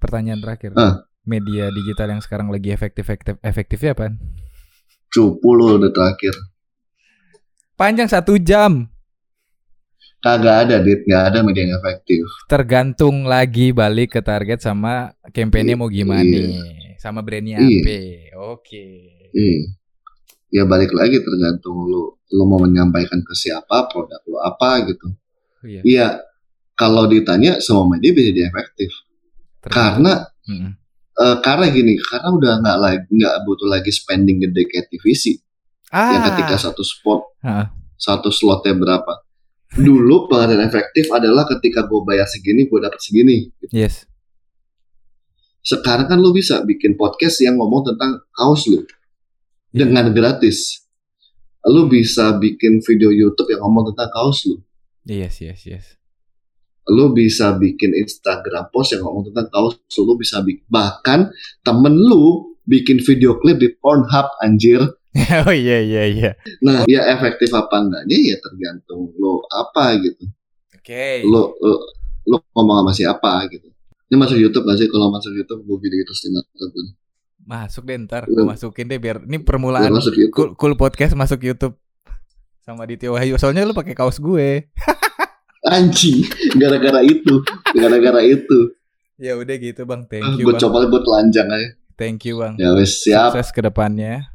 S1: Pertanyaan terakhir.
S2: Ah.
S1: Media digital yang sekarang lagi efektif efektif efektifnya apa?
S2: Cupu lu udah terakhir.
S1: Panjang satu jam.
S2: Kagak ada, dit, nggak ada media yang efektif.
S1: Tergantung lagi balik ke target sama kampanye mau gimana
S2: Iya.
S1: sama brandnya
S2: Iya.
S1: apa. Oke.
S2: Iya. Ya balik lagi tergantung lu, lu mau menyampaikan ke siapa, produk lu apa gitu.
S1: Iya.
S2: Iya, kalau ditanya semua media bisa jadi efektif. Karena
S1: Mm-mm.
S2: eh, karena gini, karena udah nggak lagi nggak butuh lagi spending gede kayak TVC.
S1: ah,
S2: Yang ketika satu spot Satu slotnya berapa. Dulu pengadaan efektif adalah ketika gue bayar segini, gue dapat segini.
S1: yes.
S2: Sekarang kan lu bisa bikin podcast yang ngomong tentang kaos lu
S1: Iya.
S2: dengan gratis. Lu bisa bikin video YouTube yang ngomong tentang kaos lu.
S1: Yes yes yes.
S2: Lu bisa bikin Instagram post yang ngomong tentang kaos. Lu bisa bikin bahkan temen lu bikin video klip di Pornhub anjir. <laughs>
S1: oh iya iya iya.
S2: Nah, ya efektif apa enggaknya ya tergantung lu apa gitu.
S1: Oke.
S2: Lu, lu, lu ngomong sama siapa gitu. Ini masuk YouTube gak sih? Kalau masuk YouTube gue video terus lima tahun.
S1: Masuk deh ntar, gue masukin deh biar ini permulaan
S2: Lu masuk YouTube.
S1: cool, cool podcast masuk YouTube sama Dityo Wahyu. Soalnya lu pakai kaos gue. <laughs>
S2: Anjing, gara-gara itu, gara-gara itu.
S1: Ya udah gitu bang, thank you
S2: Gue
S1: bang,
S2: coba buat telanjang aja.
S1: thank you bang.
S2: Ya wes siap,
S1: Sukses ke depannya.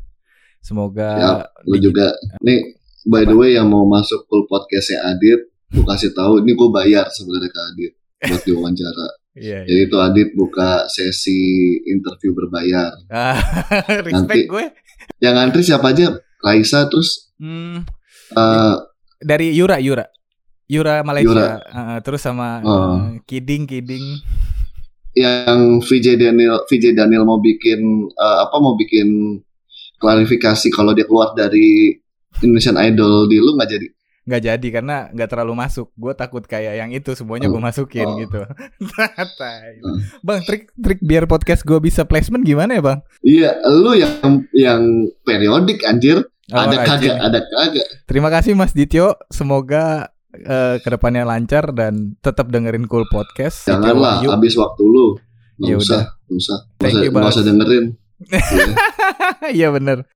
S1: Semoga
S2: siap. Lu
S1: di-
S2: juga. Nih, by the way yang mau masuk full podcastnya Adit, gue kasih tahu. Ini gue bayar sebenarnya ke Adit buat diwawancara. <laughs>
S1: Iya.
S2: Jadi itu Adit buka sesi interview berbayar.
S1: Ah, <laughs> respect
S2: Nanti-
S1: gue.
S2: Yang ngantri siapa aja? Raisa terus
S1: Hmm,
S2: eh,
S1: dari Yura, Yura. Yura Malaysia.
S2: Yura.
S1: Ah, terus sama
S2: Oh.
S1: eh, Kiding, Kiding.
S2: yang VJ Daniel VJ Daniel mau bikin eh, apa mau bikin klarifikasi kalau dia keluar dari Indonesian Idol di lu nggak jadi.
S1: nggak jadi karena nggak terlalu masuk. Gue takut kayak yang itu semuanya gue
S2: Oh.
S1: masukin
S2: Oh.
S1: gitu. <laughs> Tai.
S2: Oh.
S1: bang, trik trik biar podcast gue bisa placement gimana ya bang?
S2: Iya, lu yang yang periodik anjir.
S1: Oh,
S2: ada kagak, ada kagak.
S1: Terima kasih Mas Dityo. Semoga eh, ke depannya lancar dan tetap dengerin cool podcast.
S2: Janganlah habis waktu lu. Nggak
S1: Ya
S2: usah, nggak usah. Nggak usah dengerin. <laughs>
S1: Iya. Bener.